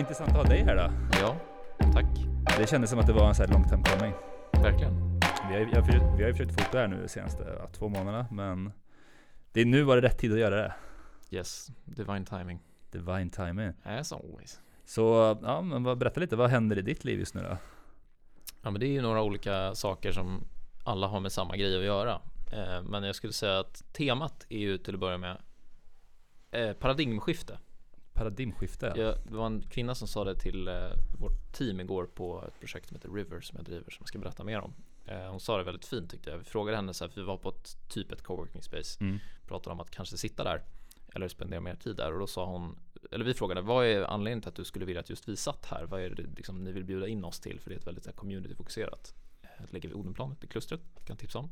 vad intressant att ha dig här då. Ja, tack. Det kändes som att det var en sån här long time coming. Verkligen. Vi har, jag, försökt- vi har ju försökt fota här nu de senaste ja, två månaderna, men det är nu var det rätt tid att göra det. Yes, divine timing. Divine timing. As always. Så, ja men berätta lite, vad händer i ditt liv just nu då? Ja men det är ju några olika saker som alla har med samma grej att göra. Eh, men jag skulle säga att temat är ju till att börja med eh, paradigmskifte. Paradigmskifte? Jag, det var en kvinna som sa det till eh, vårt team igår på ett projekt som heter River som jag driver som jag ska berätta mer om. Eh, hon sa det väldigt fint tyckte jag. Vi frågade henne så här, för vi var på ett typ ett coworking space. Mm. Pratade om att kanske sitta där eller spendera mer tid där och då sa hon eller vi frågade vad är anledningen till att du skulle vilja att just vi satt här? Vad är det liksom, ni vill bjuda in oss till? För det är ett väldigt så här, community-fokuserat. Eh, lägger vi Odenplanet i klustret, kan tipsa om.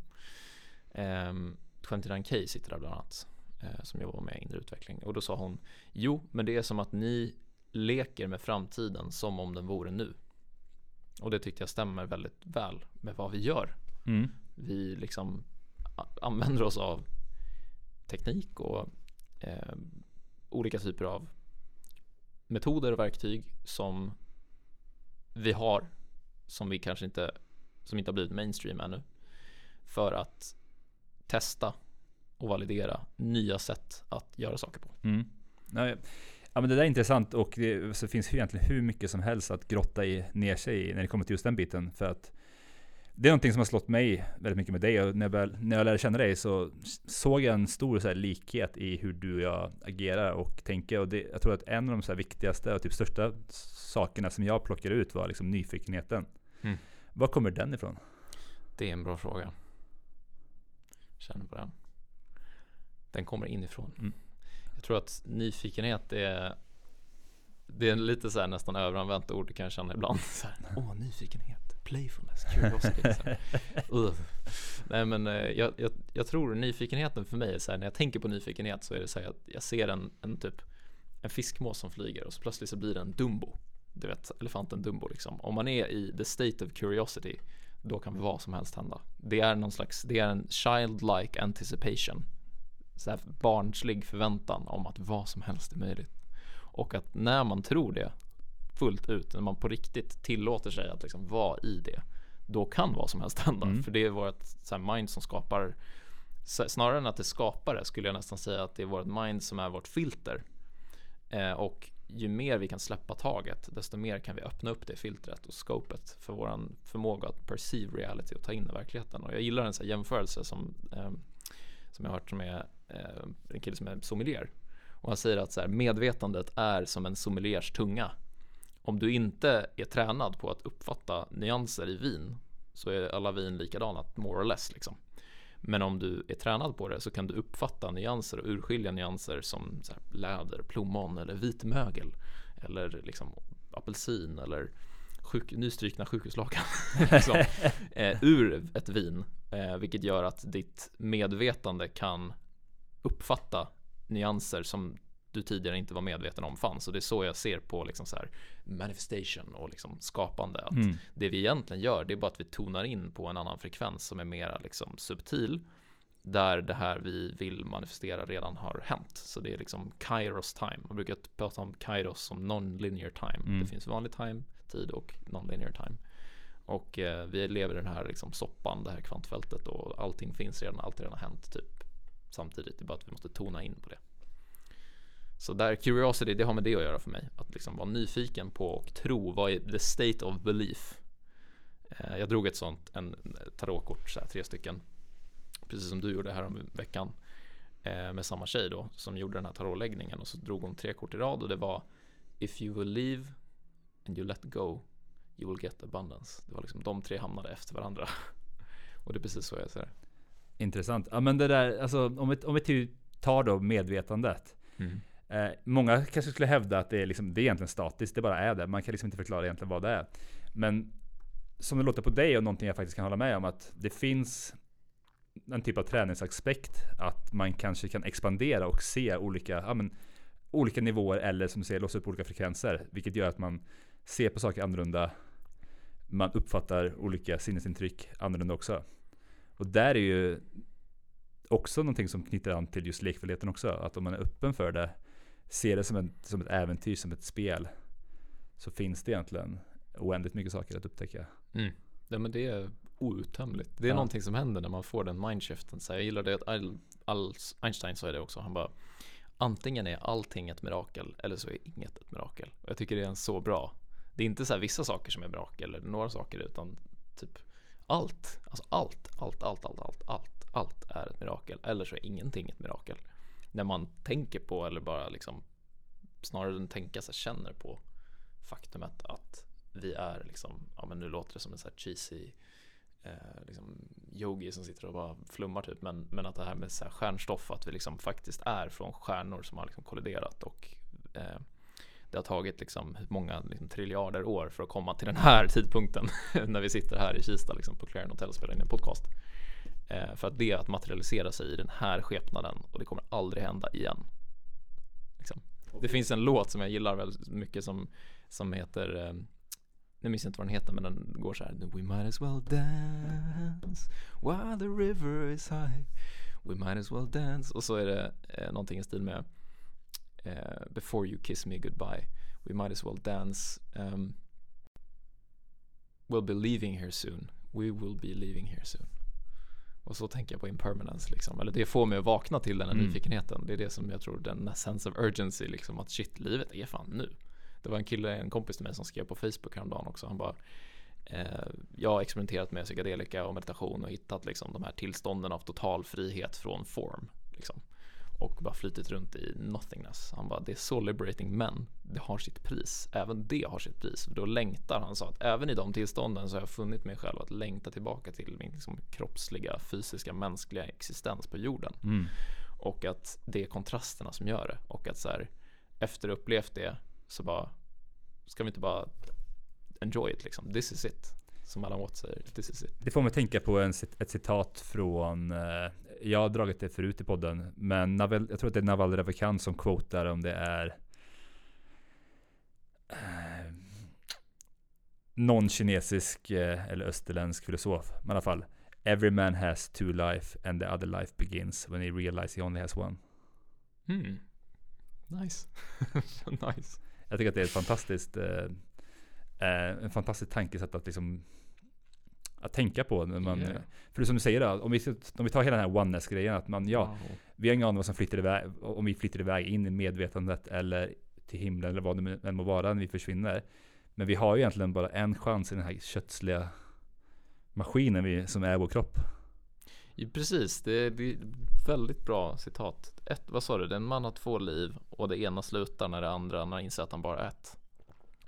Ehm, 29K sitter där bland annat eh, som jobbar med inre utveckling och då sa hon Jo, men det är som att ni leker med framtiden som om den vore nu. Och det tyckte jag stämmer väldigt väl med vad vi gör. Mm. Vi liksom använder oss av teknik och eh, olika typer av metoder och verktyg som vi har som vi kanske inte som inte har blivit mainstream ännu för att testa och validera nya sätt att göra saker på. Mm. Ja, ja men det där är intressant och det så finns ju egentligen hur mycket som helst att grotta i, ner sig i när det kommer till just den biten. För att det är någonting som har slått mig väldigt mycket med dig och när jag, väl- när jag lärde känna dig så såg jag en stor så här, likhet i hur du och jag agerar och tänker. Och det, jag tror att en av de viktigaste och typ största sakerna som jag plockar ut var liksom nyfikenheten. Mm. Var kommer den ifrån? Det är en bra fråga. Känner på den. Den kommer inifrån. Mm. Jag tror att nyfikenhet är Det är lite så här nästan överanvänt ord kan jag känna ibland. Så här, Åh, nyfikenhet, playfulness, curiosity. Ugh. Nej men eh, jag, jag, jag tror nyfikenheten för mig är så här, när jag tänker på nyfikenhet så är det så här att jag ser en, en typ en fiskmås som flyger och så plötsligt så blir det en Dumbo. Du vet, elefanten Dumbo liksom. Om man är i the state of curiosity då kan vad som helst hända. Det är någon slags, det är en childlike anticipation. Så här barnslig förväntan om att vad som helst är möjligt. Och att när man tror det fullt ut, när man på riktigt tillåter sig att liksom vara i det, då kan vad som helst hända. Mm. För det är vårt så mind som skapar, så- snarare än att det skapar det, skulle jag nästan säga att det är vårt mind som är vårt filter. Eh, och ju mer vi kan släppa taget, desto mer kan vi öppna upp det filtret och scopet för våran förmåga att perceive reality och ta in i verkligheten. Och jag gillar en här jämförelse som, eh, som jag har hört som är eh, en kille som är sommelier. Och han säger att så här, medvetandet är som en sommeliers tunga. Om du inte är tränad på att uppfatta nyanser i vin så är alla vin likadana, more or less liksom. Men om du är tränad på det så kan du uppfatta nyanser och urskilja nyanser som så här, läder, plommon eller vitmögel eller liksom apelsin eller sjuk, nystrykna sjukhuslakan liksom, eh, ur ett vin. Eh, vilket gör att ditt medvetande kan uppfatta nyanser som du tidigare inte var medveten om fanns. Och det är så jag ser på liksom så här manifestation och liksom skapande. Att Mm. det vi egentligen gör, det är bara att vi tonar in på en annan frekvens som är mera liksom subtil. Där det här vi vill manifestera redan har hänt. Så det är liksom Kairos time. Man brukar prata om Kairos som non-linear time. Mm. Det finns vanlig time, tid och non-linear time. Och eh, vi lever i den här liksom soppan, det här kvantfältet och allting finns redan, allt redan har hänt typ samtidigt. Det är bara att vi måste tona in på det. Så där curiosity, det har med det att göra för mig. Att liksom vara nyfiken på och tro, vad är the state of belief? Eh, jag drog ett sånt, en tarotkort, så här, tre stycken. Precis som du gjorde här om veckan. Eh, med samma tjej då, som gjorde den här tarotläggningen. Och så drog hon tre kort i rad och det var If you will leave and you let go You will get abundance. Det var liksom de tre hamnade efter varandra. Och det är precis så jag ser det. Intressant. Ja men det där, alltså om vi, om vi tar då medvetandet. Mm. Eh, många kanske skulle hävda att det är, liksom, det är egentligen statiskt, det bara är det. Man kan liksom inte förklara egentligen vad det är. Men som det låter på dig och någonting jag faktiskt kan hålla med om att det finns en typ av träningsaspekt att man kanske kan expandera och se olika, ja, men, olika nivåer eller som du säger låsa upp olika frekvenser. Vilket gör att man ser på saker annorlunda. Man uppfattar olika sinnesintryck annorlunda också. Och där är ju också någonting som knyter an till just lekfullheten också. Att om man är öppen för det, ser det som, en, som ett äventyr, som ett spel. så finns det egentligen oändligt mycket saker att upptäcka. Mm. Ja, men det är outtömligt. Det är Ja. någonting som händer när man får den mindshiften. Så jag gillar det att all, all, Einstein sa det också. Han bara antingen är allting ett mirakel eller så är inget ett mirakel. Och jag tycker det är en så bra. Det är inte så vissa saker som är mirakel eller några saker utan typ allt. Alltså allt, allt, allt, allt, allt, allt, allt är ett mirakel. Eller så är ingenting ett mirakel. När man tänker på eller bara liksom snarare än tänka sig känner på faktumet att vi är liksom, ja men nu låter det som en så här cheesy eh, liksom yogi som sitter och bara flummar typ men, men att det här med så här stjärnstoff att vi liksom faktiskt är från stjärnor som har liksom kolliderat och eh, det har tagit liksom många liksom, triljarder år för att komma till den här tidpunkten när vi sitter här i Kista liksom, på Clarion Hotel och spelar in en podcast. Eh, för att det är att materialisera sig i den här skepnaden och det kommer aldrig hända igen. Liksom. Det finns en låt som jag gillar väldigt mycket som, som heter eh, nu minns jag inte vad den heter men den går så här We might as well dance while the river is high We might as well dance och så är det eh, någonting i stil med eh, Before you kiss me goodbye We might as well dance um, We'll be leaving here soon We will be leaving here soon och så tänker jag på impermanence liksom. Eller det får mig att vakna till den här Mm. nyfikenheten. Det är det som jag tror den sense of urgency liksom. Att shit, livet är fan nu. Det var en kille, en kompis till mig som skrev på Facebook häromdagen också. Han bara eh, Jag har experimenterat med psykedelika och meditation och hittat liksom de här tillstånden av total frihet från form. Liksom. Och bara flytit runt i nothingness. Han bara, det är så liberating men det har sitt pris. Även det har sitt pris. För då längtar han sa att även i de tillstånden så har jag funnit mig själv att längta tillbaka till min liksom, kroppsliga, fysiska, mänskliga existens på jorden. Mm. Och att det är kontrasterna som gör det. Och att så här, efter upplevt det så bara ska vi inte bara enjoy it liksom. This is it. Som Alan Watts säger, this is it. Det får mig tänka på en, ett citat från, eh, jag har dragit det förut i podden, men Naval, jag tror att det är Naval Ravikant som quotar om det är eh, någon kinesisk eh, eller österländsk filosof, men i alla fall. Every man has two life and the other life begins when he realizes he only has one. Hmm. Nice. nice. Jag tycker att det är ett fantastiskt eh, eh, en fantastisk tankesätt att liksom att tänka på när man Yeah. För är som du säger då, om vi, om vi tar hela den här oneness grejen att man ja, Wow. vi har ingen aning om vad som flyttar iväg om vi flyttar iväg in i medvetandet eller till himlen eller vad det än må vara när vi försvinner. Men vi har ju egentligen bara en chans i den här kötsliga maskinen vi, som är vår kropp. Ja, precis, det är, är väldigt bra citat. Ett, vad sa du? En man har två liv och det ena slutar när det andra när han inser att han bara har ett.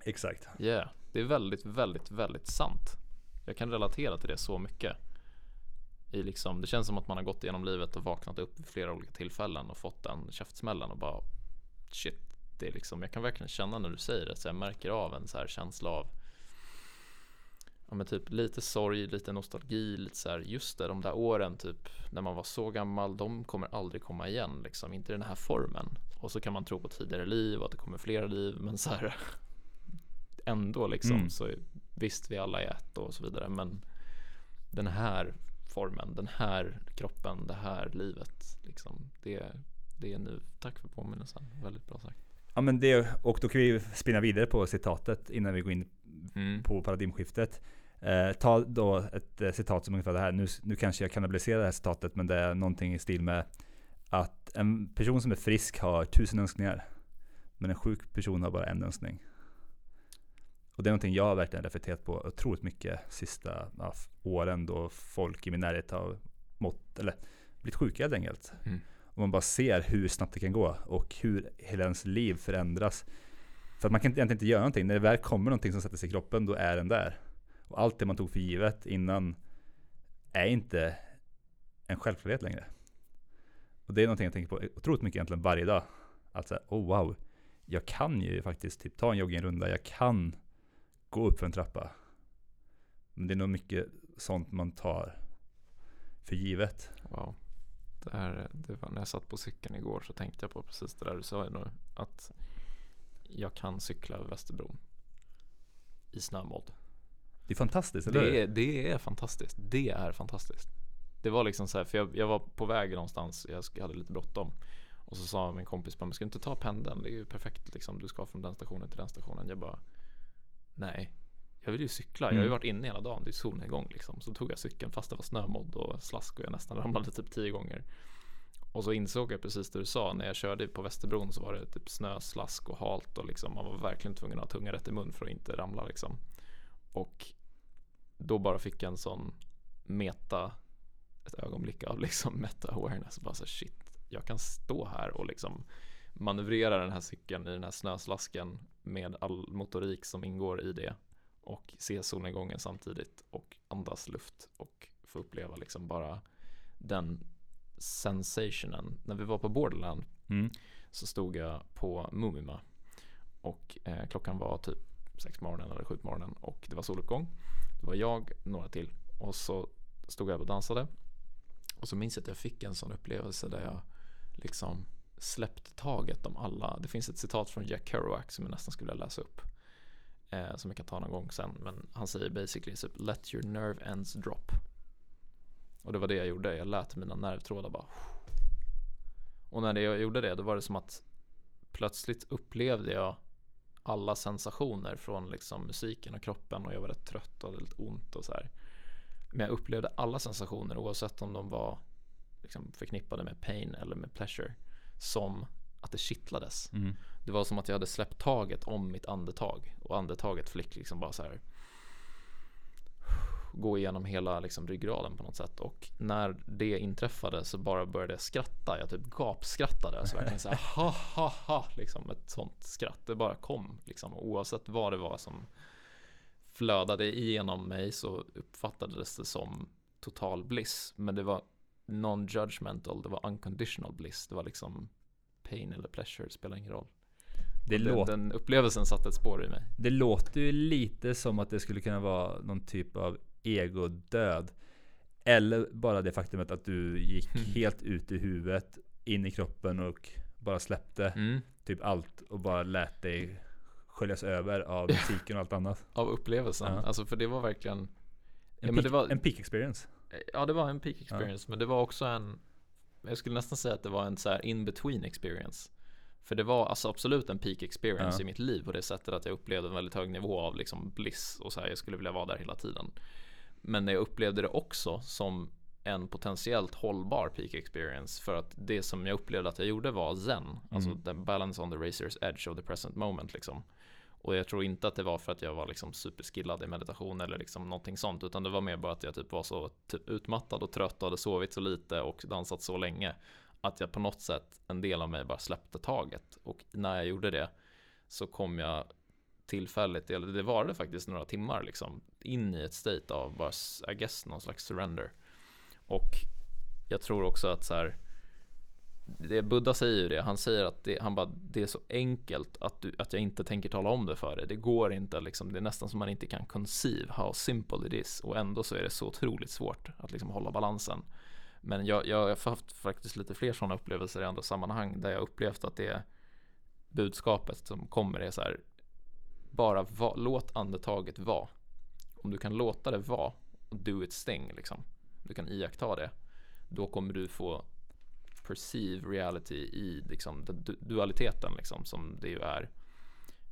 Exakt. Yeah, det är väldigt, väldigt, väldigt sant. Jag kan relatera till det så mycket. I liksom, det känns som att man har gått igenom livet och vaknat upp vid flera olika tillfällen och fått den käftsmällen och bara shit. Det är liksom, jag kan verkligen känna när du säger det så jag märker av en så här känsla av Ja men typ lite sorg, lite nostalgi, lite så här, just det, de där åren typ när man var så gammal, de kommer aldrig komma igen liksom, inte i den här formen. Och så kan man tro på tidigare liv och att det kommer flera liv, men så här ändå liksom Mm. så visst vi alla är ett och så vidare, men den här formen, den här kroppen, det här livet, liksom, det, det är nu. Tack för påminnelsen, väldigt bra sagt. Ja men det, och då kan vi spinna vidare på citatet innan vi går in Mm. på paradigmskiftet. Eh, ta då ett eh, citat som ungefär det här. Nu, nu kanske jag kannibaliserar det här citatet, men det är någonting i stil med att en person som är frisk har tusen önskningar. Men en sjuk person har bara en önskning. Och det är någonting jag har verkligen reflekterat på otroligt mycket sista ja, åren då folk i min närhet har mått, eller blivit sjuka helt enkelt. Mm. Och man bara ser hur snabbt det kan gå och hur hela ens liv förändras. För att man kan egentligen inte göra någonting. När det väl kommer någonting som sätter sig i kroppen, då är den där. Och allt det man tog för givet innan är inte en självklarhet längre. Och det är någonting jag tänker på otroligt mycket egentligen varje dag. Att säga, oh wow, jag kan ju faktiskt typ ta en joggingrunda, jag kan gå upp för en trappa. Men det är nog mycket sånt man tar för givet. Wow. Det, här, det var när jag satt på cykeln igår så tänkte jag på precis det där du sa nu. Att jag kan cykla över Västerbron. I snömodd. Det är fantastiskt, eller? Det är, det är fantastiskt. Det är fantastiskt. Det var liksom så här, för jag, jag var på väg någonstans. Jag hade lite bråttom. Och så sa min kompis men ska du inte ta pendeln? Det är ju perfekt liksom. Du ska från den stationen till den stationen. Jag bara, nej, jag vill ju cykla. Jag har ju Mm. varit inne hela dagen. Det är solnedgång liksom. Så tog jag cykeln fast det var snömodd och slask och jag nästan ramlade typ tio gånger. Och så insåg jag precis det du sa. När jag körde på Västerbron så var det typ snö, slask och halt och liksom man var verkligen tvungen att ha tungan rätt i mun för att inte ramla liksom. Och då bara fick jag en sån meta ett ögonblick av liksom meta awareness. Bara så shit, jag kan stå här och liksom manövrera den här cykeln i den här snöslasken med all motorik som ingår i det och se solnedgången samtidigt och andas luft och få uppleva liksom bara den sensationen. När vi var på Borderland Mm. så stod jag på Mumima och eh, klockan var typ sex på morgonen eller sju på morgonen och det var soluppgång. Det var jag, några till och så stod jag och dansade och så minns jag att jag fick en sån upplevelse där jag liksom släppte taget om alla. Det finns ett citat från Jack Kerouac som jag nästan skulle vilja läsa upp. Eh, som jag kan ta någon gång sen. Men han säger basically typ Let your nerve ends drop. Och det var det jag gjorde. Jag lät mina nervtrådar bara Och när jag gjorde det då var det som att Plötsligt upplevde jag alla sensationer från liksom musiken och kroppen och jag var rätt trött och hade lite ont och så här. Men jag upplevde alla sensationer oavsett om de var liksom förknippade med pain eller med pleasure som att det kittlades. Mm. Det var som att jag hade släppt taget om mitt andetag och andetaget fick liksom bara så här gå igenom hela liksom ryggraden på något sätt och när det inträffade så bara började jag skratta. Jag typ gapskrattade. Alltså verkligen så här ha ha ha liksom ett sånt skratt. Det bara kom liksom oavsett vad det var som flödade igenom mig så uppfattades det som total bliss. Men det var non-judgmental, det var unconditional bliss. Det var liksom pain eller pleasure, det spelar ingen roll. Det, den, låter, den upplevelsen satte ett spår i mig. det låter ju lite som att det skulle kunna vara någon typ av egodöd. Eller bara det faktumet att du gick Mm. helt ut i huvudet, in i kroppen och bara släppte Mm. typ allt och bara lät dig sköljas över av musiken och allt annat. Av upplevelsen. Ja. Alltså för det var verkligen En, Ja, peak, var- en peak experience. Ja det var en peak experience men det var också en Jag skulle nästan säga att det var en så här in between experience. För det var alltså absolut en peak experience Ja. i mitt liv på det sättet att jag upplevde en väldigt hög nivå av liksom bliss och så här, jag skulle vilja vara där hela tiden. Men jag upplevde det också som en potentiellt hållbar peak experience för att det som jag upplevde att jag gjorde var zen. Alltså Mm. the balance on the razor's edge of the present moment liksom och jag tror inte att det var för att jag var liksom superskillad i meditation eller liksom någonting sånt utan det var mer bara att jag typ var så typ utmattad och trött och hade sovit så lite och dansat så länge att jag på något sätt en del av mig bara släppte taget. Och när jag gjorde det så kom jag tillfälligt, eller det varade faktiskt några timmar liksom in i ett state av bara I guess någon slags surrender. Och jag tror också att så här det Buddha säger ju det, han säger att det, han bara, det är så enkelt att, du, att jag inte tänker tala om det för dig. Det går inte liksom, det är nästan som man inte kan conceive how simple it is och ändå så är det så otroligt svårt att liksom hålla balansen. Men jag, jag har haft faktiskt lite fler sådana upplevelser i andra sammanhang där jag upplevt att det budskapet som kommer är så här, bara va, låt andetaget vara. Om du kan låta det vara och do its thing liksom, du kan iaktta det, då kommer du få perceive reality i liksom dualiteten liksom som det ju är.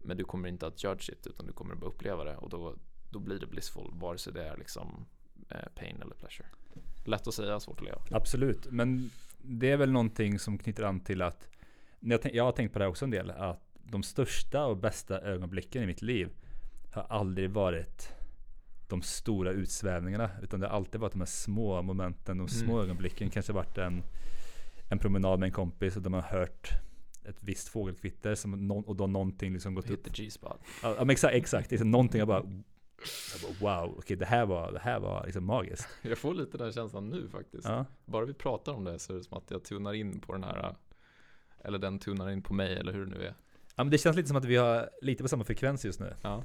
Men du kommer inte att judge it utan du kommer att bara uppleva det och då, då blir det blissful vare sig det är liksom eh, pain eller pleasure. Lätt att säga, svårt att leva. Absolut, men det är väl någonting som knyter an till att jag, tänk, jag har tänkt på det här också en del, att de största och bästa ögonblicken i mitt liv har aldrig varit de stora utsvävningarna, utan det har alltid varit de här små momenten, de små Mm. ögonblicken. Kanske varit en, en promenad med en kompis och man har hört ett visst fågelkvitter som någon, och då någonting liksom gått Hit upp. the G-spot. Ja, men exakt, exakt. Liksom någonting jag bara, jag bara wow, okej det här var, det här var liksom magiskt. Jag får lite den känslan nu faktiskt. Ja. Bara vi pratar om det så är det som att jag tunar in på den här eller den tunar in på mig eller hur det nu är. Ja men det känns lite som att vi har lite på samma frekvens just nu. Ja.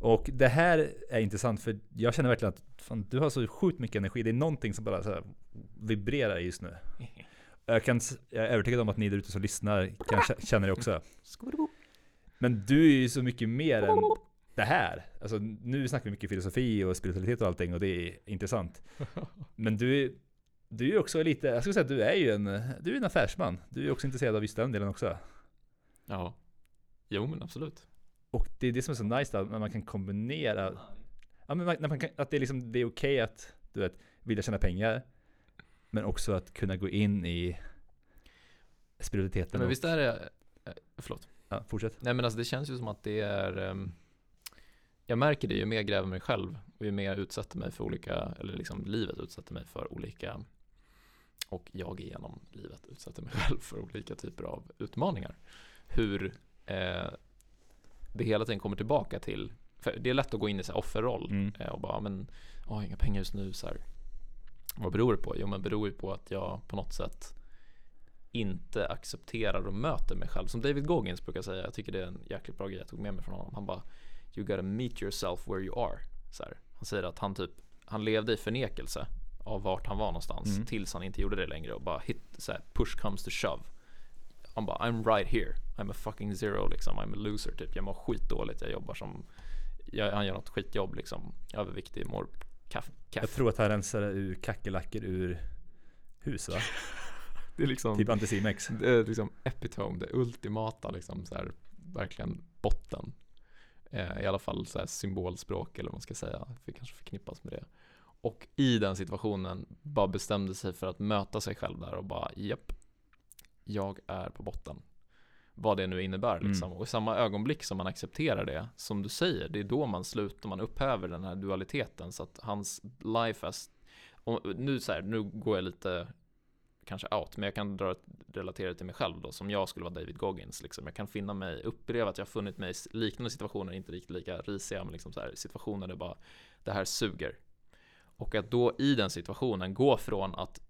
Och det här är intressant för jag känner verkligen att fan, du har så sjukt mycket energi. Det är någonting som bara så vibrerar just nu. Jag, kan, jag är övertygad om att ni där ute som lyssnar kan kä- känna det också. Men du är ju så mycket mer än det här. Alltså nu snackar vi mycket filosofi och spiritualitet och allting och det är intressant. Men du är, du är ju också lite, jag skulle säga att du är ju en, du är en affärsman. Du är också intresserad av just den delen också. Ja. Jo men absolut. Och det är det som är så nice då, när man kan kombinera Ja men man, när man kan, att det är liksom, det är okej att du vet, vilja tjäna pengar Men också att kunna gå in i spiritualiteten Men visst är det, eh, förlåt. ja, fortsätt Nej men alltså det känns ju som att det är ehm, Jag märker det ju mer jag gräver mig själv och ju mer jag utsätter mig för olika Eller liksom livet utsätter mig för olika Och jag genom livet utsätter mig själv för olika typer av utmaningar Hur eh, det hela tiden kommer tillbaka till För det är lätt att gå in i så offerroll mm. eh, och bara men Jag har inga pengar just nu så här. Vad beror det på? Jo men beror ju på att jag på något sätt inte accepterar och möter mig själv. Som David Goggins brukar säga, jag tycker det är en jäkligt bra grej jag tog med mig från honom. Han bara You gotta meet yourself where you are. Så här. Han säger att han typ, han levde i förnekelse av vart han var någonstans Mm. tills han inte gjorde det längre och bara hit, så här, push comes to shove. Han bara I'm right here, I'm a fucking zero liksom, I'm a loser typ. Jag mår skitdåligt, jag jobbar som, jag, han gör något skitjobb liksom, överviktig, mår kaff, kaff. Jag tror att han rensar ur kackerlackor ur hus va? Det är liksom Typ Anticimex Det är liksom epitome, det ultimata liksom så här, verkligen botten. Eh, I alla fall så här symbolspråk eller vad man ska säga, det kanske förknippas med det. Och i den situationen bara bestämde sig för att möta sig själv där och bara japp, jag är på botten. Vad det nu innebär Mm. liksom. Och i samma ögonblick som man accepterar det, som du säger, det är då man slutar, man upphäver den här dualiteten så att hans life as, nu så här, nu går jag lite kanske out, men jag kan dra relatera det till mig själv då, som jag skulle vara David Goggins. Liksom. Jag kan finna mig, uppleva att jag har funnit mig i liknande situationer, inte riktigt lika risiga, men liksom så här, situationer där bara det här suger. Och att då i den situationen gå från att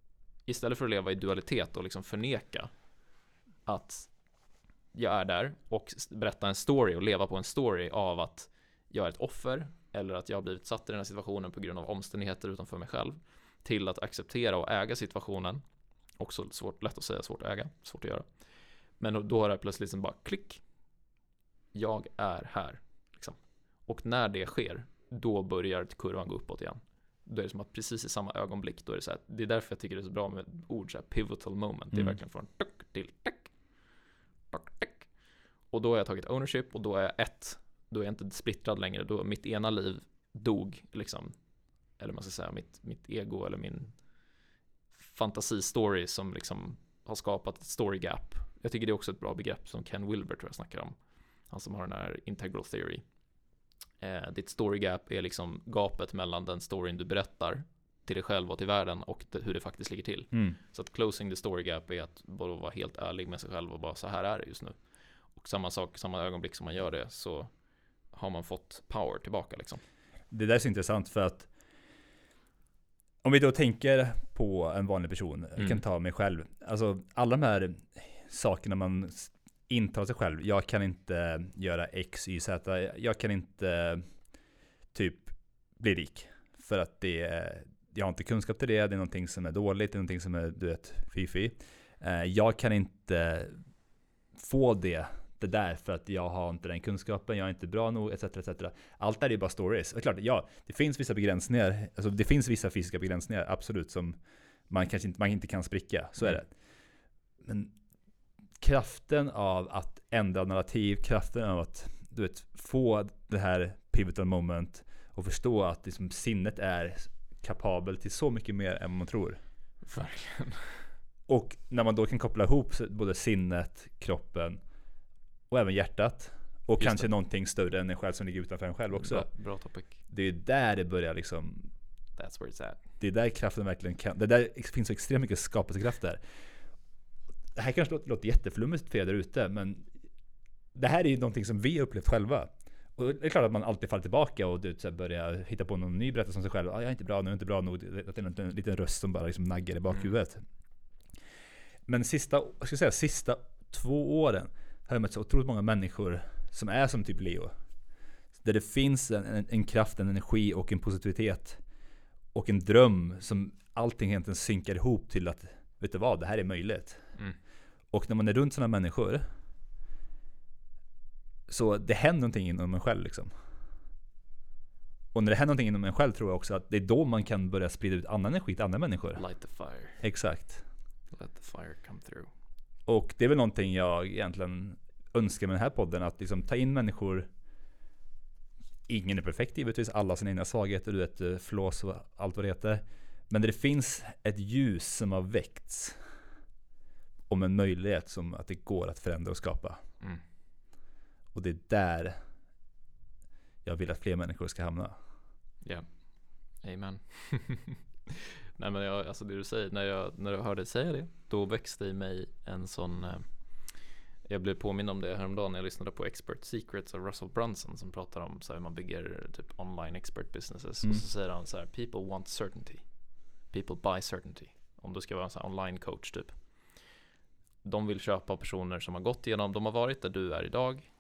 istället för att leva i dualitet och liksom förneka att jag är där och berätta en story och leva på en story av att jag är ett offer eller att jag har blivit satt i den här situationen på grund av omständigheter utanför mig själv till att acceptera och äga situationen också svårt, lätt att säga, svårt att äga, svårt att göra men då har det plötsligt liksom bara klick jag är här liksom. och när det sker då börjar kurvan gå uppåt igen då är det som att precis i samma ögonblick då är det så här, det är därför jag tycker det är så bra med ord så här, pivotal moment, det är Mm. verkligen från tuck till tack och då har jag tagit ownership och då är jag ett, då är jag inte splittrad längre, då mitt ena liv dog liksom, eller man ska säga mitt, mitt ego eller min fantasistory som liksom har skapat ett story gap. Jag tycker det är också ett bra begrepp som Ken Wilber tror jag snackar om. Han som har den här integral theory. Eh, ditt story gap är liksom gapet mellan den storyn du berättar till dig själv och till världen och det, hur det faktiskt ligger till. mm. Så att closing the story gap är att bara vara helt ärlig med sig själv och bara så här är det just nu. Och samma sak, samma ögonblick som man gör det så har man fått power tillbaka liksom. Det där är så intressant för att Om vi då tänker på en vanlig person, jag kan Mm. ta mig själv. Alltså alla de här sakerna man intalar sig själv. Jag kan inte göra X, Y, Z. Jag kan inte typ bli rik. För att det jag har inte kunskap till det, det är någonting som är dåligt, det är någonting som är, du vet, fifi. Eh, Jag kan inte få det, det där för att jag har inte den kunskapen, jag är inte bra nog, etc. etc. Allt det här är ju bara stories. Och klart, ja, det finns vissa begränsningar, alltså det finns vissa fysiska begränsningar, absolut, som man kanske inte, man inte kan spricka, så är Mm. det. Men kraften av att ändra narrativ, kraften av att du vet, få det här pivotal moment och förstå att liksom, sinnet är kapabel till så mycket mer än man tror. Verkligen. Och när man då kan koppla ihop både sinnet, kroppen och även hjärtat. Och Just kanske det. någonting större än en själv som ligger utanför en själv också. Bra, bra topic. Det är där det börjar liksom. That's where it's at. Det är där kraften verkligen kan. Det där finns så extremt mycket skapelsekraft där. Det här kanske låter, låter jätteflummigt för er där ute, men det här är ju någonting som vi har upplevt själva. Och det är klart att man alltid faller tillbaka och du här, börjar hitta på någon ny berättelse om sig själv. Ah, jag är inte bra nu, jag är inte bra nog. Att det är en, en liten röst som bara liksom naggar i bakhuvudet. Men sista, jag ska säga, sista två åren har jag mött så otroligt många människor som är som typ Leo. Där det finns en, en, en kraft, en energi och en positivitet. Och en dröm som allting egentligen synkar ihop till att, vet du vad, det här är möjligt. Mm. Och när man är runt sådana människor så det händer någonting inom en själv liksom. Och när det händer någonting inom en själv tror jag också att det är då man kan börja sprida ut annan energi till andra människor. Light the fire. Exakt. Let the fire come through. Och det är väl någonting jag egentligen önskar med den här podden. Att liksom ta in människor ingen är perfekt givetvis, alla har sina egna svagheter, du vet eh, flås och allt vad det heter. Men det finns ett ljus som har väckts om en möjlighet som att det går att förändra och skapa. Mm. Och det är där jag vill att fler människor ska hamna. Ja, amen. Nej men jag, alltså det du säger, när jag, när jag hörde dig säga det, då växte i mig en sån eh, jag blev påmind om det häromdagen när jag lyssnade på Expert Secrets av Russell Brunson som pratar om så hur man bygger typ online expert businesses Mm. och så säger han så här People want certainty People buy certainty Om du ska vara en sån online coach typ De vill köpa personer som har gått igenom, de har varit där du är idag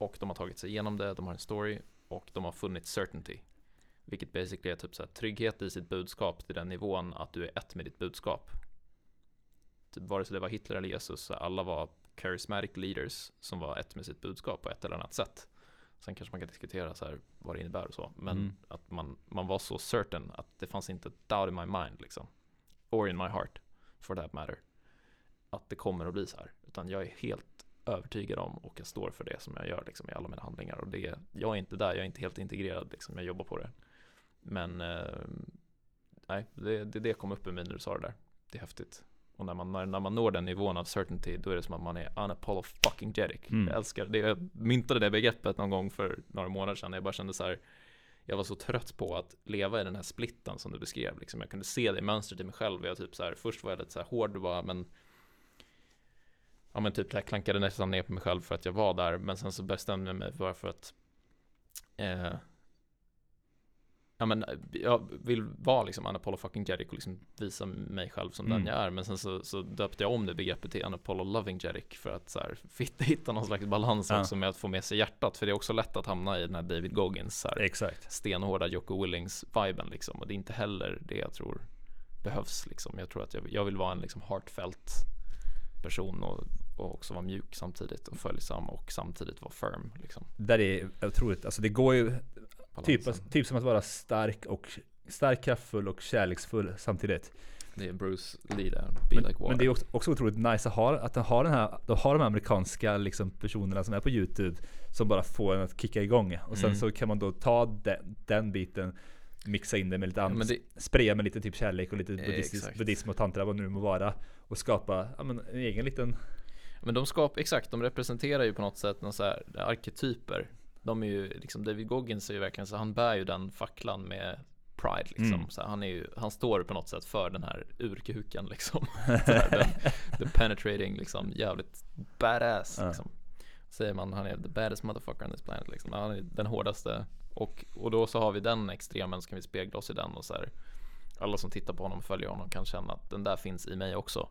och de har tagit sig igenom det, de har en story och de har funnit certainty vilket basically är typ så här, trygghet i sitt budskap till den nivån att du är ett med ditt budskap. Typ vare sig det var Hitler eller Jesus, alla var charismatic leaders som var ett med sitt budskap på ett eller annat sätt. Sen kanske man kan diskutera så här vad det innebär och så, men Mm. att man, man var så certain att det fanns inte doubt in my mind liksom. Or in my heart, for that matter. Att det kommer att bli så här. Utan jag är helt övertygad om och jag står för det som jag gör liksom, i alla mina handlingar. Och det, jag är inte där, jag är inte helt integrerad, liksom, jag jobbar på det. Men eh, nej, det, det, det kom upp i mig när du sa det där. Det är häftigt. Och när man, när, när man når den nivån av certainty, då är det som att man är unapologetic. Mm. Jag älskar det. Jag myntade det begreppet någon gång för några månader sedan. Jag bara kände så här, jag var så trött på att leva i den här splitten som du beskrev. Liksom. Jag kunde se det mönstret i mig själv. Jag typ så här, först var jag lite så här hård bara, men Ja men typ jag klankade nästan ner på mig själv för att jag var där. Men sen så bestämde jag mig bara för att eh, Ja men jag vill vara liksom Anapollo fucking Jedic och liksom visa mig själv som Mm. den jag är. Men sen så, så döpte jag om det begreppet till Anapollo loving Jedic för att så här, fitta, hitta någon slags balans Ja. också med att få med sig hjärtat. För det är också lätt att hamna i den här David Goggins så här, Exakt. stenhårda Jocko Willings-viben liksom. Och det är inte heller det jag tror behövs liksom. Jag tror att jag, jag vill vara en liksom heartfelt person och, och också vara mjuk samtidigt och följsam och samtidigt vara firm liksom. Där är otroligt, alltså det går ju typ, Balansen. typ som att vara stark och stark, kraftfull och kärleksfull samtidigt. Det är Bruce Lee där, Be Men, Like Water. men det är också, också otroligt nice att ha, att ha den här, de har de här amerikanska liksom personerna som är på YouTube som bara får en att kicka igång. Och sen Mm. så kan man då ta den, den biten, mixa in det med lite Ja, annat, men det, spraya med lite typ kärlek och lite Eh, buddhistisk, exakt. buddhism och tantra vad nu må vara. Och skapa ja, men, en egen liten, men de skapar, exakt, de representerar ju på något sätt någon så här arketyper. De är ju liksom, David Goggins är ju verkligen så, han bär ju den facklan med pride liksom. Mm. Så han är ju, han står på något sätt för den här urkuken liksom. Så här, den, the penetrating liksom, jävligt badass Ja. liksom. Säger man, han är the baddest motherfucker on this planet liksom. Han är den hårdaste. Och, och då så har vi den extremen, så kan vi spegla oss i den och så här. Alla som tittar på honom och följer honom kan känna att den där finns i mig också.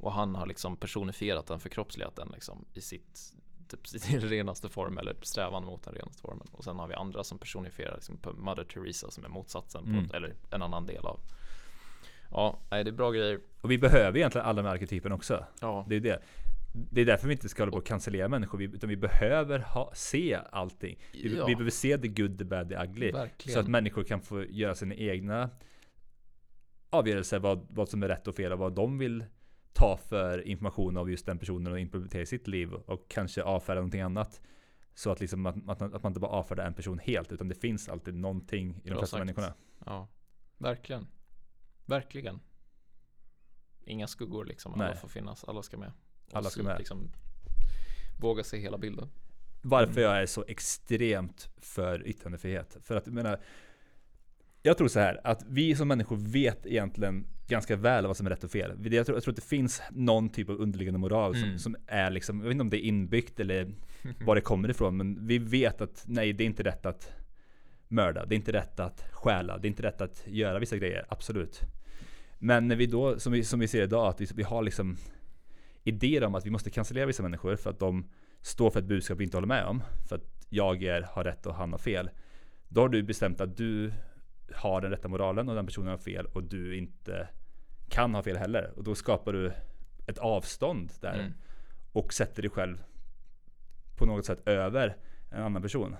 Och han har liksom personifierat den, förkroppsligat den liksom i sitt typ sin renaste form eller strävan mot den renaste formen. Och sen har vi andra som personifierar liksom på Mother Teresa som är motsatsen på, Mm. ett- eller en annan del av. Ja, nej, det är bra grejer. och vi behöver egentligen alla de här arketyperna också. Ja, Det är det. Det är därför vi inte ska hålla på och cancellera människor, utan vi behöver ha, se allting. Vi, Ja. vi behöver se the good, the bad, the ugly. verkligen. Så att människor kan få göra sina egna avgörelser vad, vad som är rätt och fel och vad de vill ta för information av just den personen och implementera i sitt liv och kanske avfärda någonting annat. Så att, liksom att, att, man, att man inte bara avfärdar en person helt utan det finns alltid någonting i de Bra flesta sagt. människorna. Ja, verkligen. Verkligen. Inga skuggor liksom. Alla Nej. får finnas. Alla ska med. Alla ska med. Liksom, våga se hela bilden. Varför Mm. jag är så extremt för yttrandefrihet. För att jag menar, jag tror så här att vi som människor vet egentligen ganska väl vad som är rätt och fel. Jag tror, jag tror att det finns någon typ av underliggande moral som, Mm. som är liksom, jag vet inte om det är inbyggt eller var det kommer ifrån, men vi vet att nej, det är inte rätt att mörda, det är inte rätt att stjäla, det är inte rätt att göra vissa grejer, absolut. Men när vi då, som vi, som vi ser idag, att vi, vi har liksom idéer om att vi måste cancellera vissa människor för att de står för ett budskap vi inte håller med om. För att jag är, har rätt och han har fel. Då har du bestämt att du har den rätta moralen och den personen har fel och du inte kan ha fel heller. Och då skapar du ett avstånd där Mm. och sätter dig själv på något sätt över en annan person.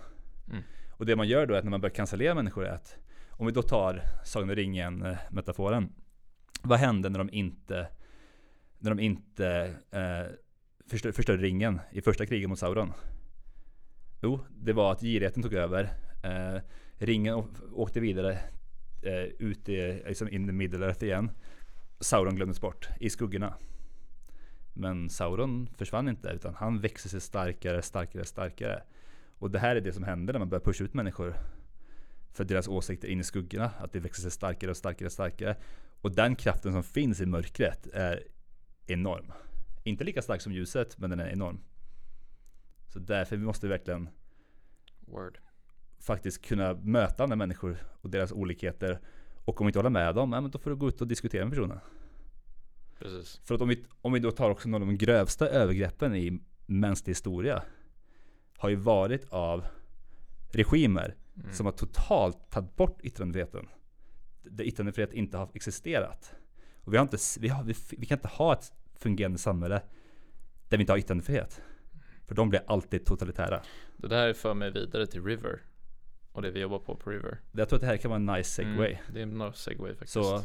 Mm. Och det man gör då är att när man börjar cancellera människor är att om vi då tar Sagan om ringen eh, metaforen. Vad hände när de inte när de inte eh, förstör, förstörde ringen i första kriget mot Sauron? Jo, det var att girigheten tog över. Eh, ringen åkte vidare eh, ut i, liksom in the middle earth igen. Sauron glömdes bort i skuggorna. Men Sauron försvann inte utan han växte sig starkare, starkare, starkare. Och det här är det som händer när man börjar pusha ut människor för deras åsikter in i skuggorna. Att det växer sig starkare och starkare och starkare. Och den kraften som finns i mörkret är enorm. Inte lika stark som ljuset, men den är enorm. Så därför måste vi verkligen Word. faktiskt kunna möta andra människor och deras olikheter. Och om vi inte håller med dem, ja, men då får du gå ut och diskutera med personen. Precis. För att om vi, om vi då tar också några av de grövsta övergreppen i mänsklig historia. Har ju varit av regimer Mm. som har totalt tagit bort yttrandefriheten. Där yttrandefrihet inte har existerat. Och vi, har inte, vi, har, vi, vi kan inte ha ett fungerande samhälle där vi inte har yttrandefrihet. För de blir alltid totalitära. Det där för mig vidare till River. Och det vi jobbar på på River. Jag tror att det här kan vara en nice segway. Mm, det är en segway faktiskt. Så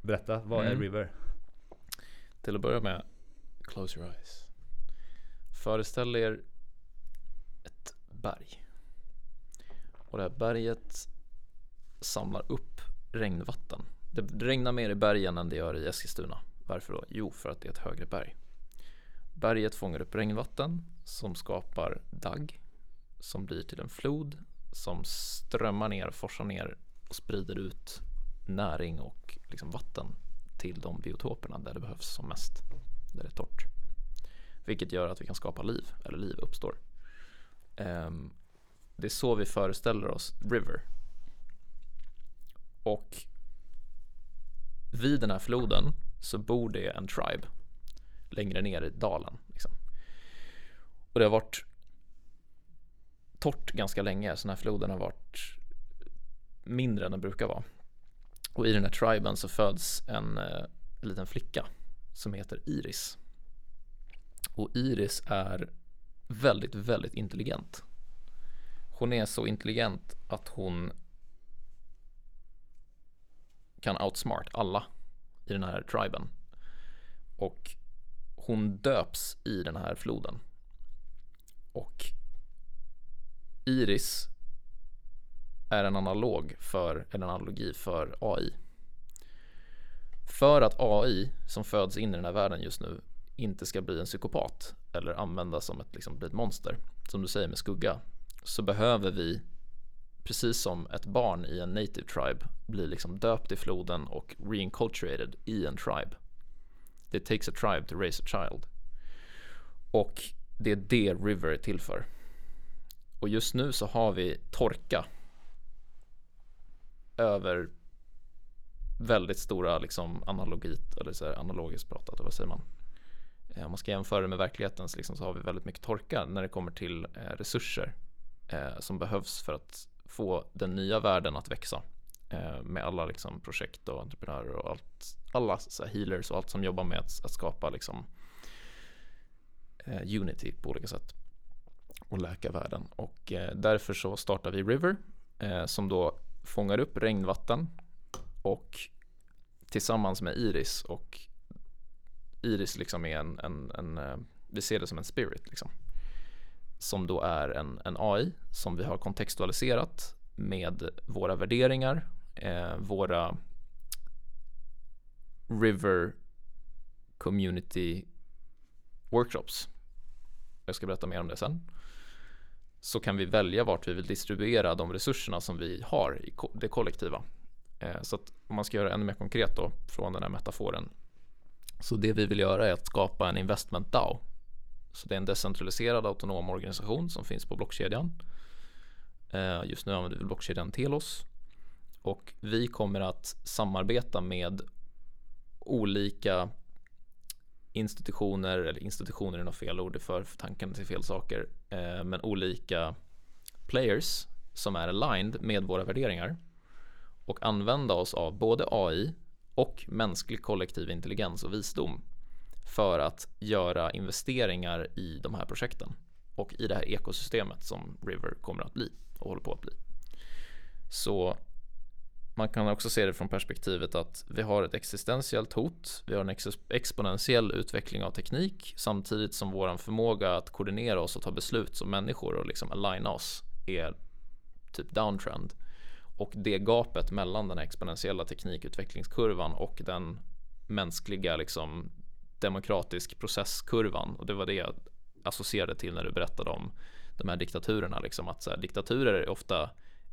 berätta, vad är Mm. River? Till att börja med, close your eyes. Föreställ er ett berg. Och det här berget samlar upp regnvatten. Det regnar mer i bergen än det gör i Eskilstuna. Varför då? Jo, för att det är ett högre berg. Berget fångar upp regnvatten som skapar dagg som blir till en flod som strömmar ner, forsar ner och sprider ut näring och liksom vatten till de biotoperna där det behövs som mest. Där det är torrt. Vilket gör att vi kan skapa liv, eller liv uppstår. Um, det är så vi föreställer oss River. Och vid den här floden så bor det en tribe längre ner i dalen. Liksom. Och det har varit torrt ganska länge, så den här floden har varit mindre än den brukar vara. Och i den här triben så föds en, eh, en liten flicka som heter Iris. Och Iris är väldigt, väldigt intelligent. Hon är så intelligent att hon kan outsmart alla i den här triben. Och hon döps i den här floden. Och Iris är en analog för, en analogi för AI. För att AI som föds in i den här världen just nu inte ska bli en psykopat eller användas som ett, liksom, bli ett monster, som du säger med skugga, så behöver vi, precis som ett barn i en native tribe, blir liksom döpt i floden och reinculturated i en tribe. It takes a tribe to raise a child. Och det är det River är till för. Och just nu så har vi torka över väldigt stora liksom analogit, eller så här, analogiskt pratat, vad säger man? Eh, om man ska jämföra det med verkligheten så, liksom så har vi väldigt mycket torka när det kommer till eh, resurser eh, som behövs för att få den nya världen att växa. Eh, med alla liksom, projekt och entreprenörer och allt, alla så här, healers och allt som jobbar med att, att skapa liksom, eh, unity på olika sätt och läka världen. Och eh, därför så startar vi River eh, som då fångar upp regnvatten och tillsammans med Iris och Iris liksom är en, en, en eh, vi ser det som en spirit liksom. Som då är en, en AI som vi har kontextualiserat med våra värderingar, eh, våra River Community Workshops. Jag ska berätta mer om det sen. Så kan vi välja vart vi vill distribuera de resurserna som vi har i ko- det kollektiva. Eh, Så att om man ska göra ännu mer konkret då från den här metaforen. Så det vi vill göra är att skapa en investment DAO. Så det är en decentraliserad autonom organisation som finns på blockkedjan. Eh, just nu använder vi blockkedjan Telos. Och vi kommer att samarbeta med olika institutioner, eller institutioner är nog fel ord, det för tanken till fel saker, eh, men olika players som är aligned med våra värderingar och använda oss av både AI och mänsklig kollektiv intelligens och visdom för att göra investeringar i de här projekten och i det här ekosystemet som River kommer att bli och håller på att bli. Så man kan också se det från perspektivet att vi har ett existentiellt hot, vi har en ex- exponentiell utveckling av teknik samtidigt som vår förmåga att koordinera oss och ta beslut som människor och liksom aligna oss är typ downtrend. Och det gapet mellan den exponentiella teknikutvecklingskurvan och den mänskliga liksom demokratisk processkurvan. Och det var det jag associerade till när du berättade om de här diktaturerna liksom att här, diktaturer är ofta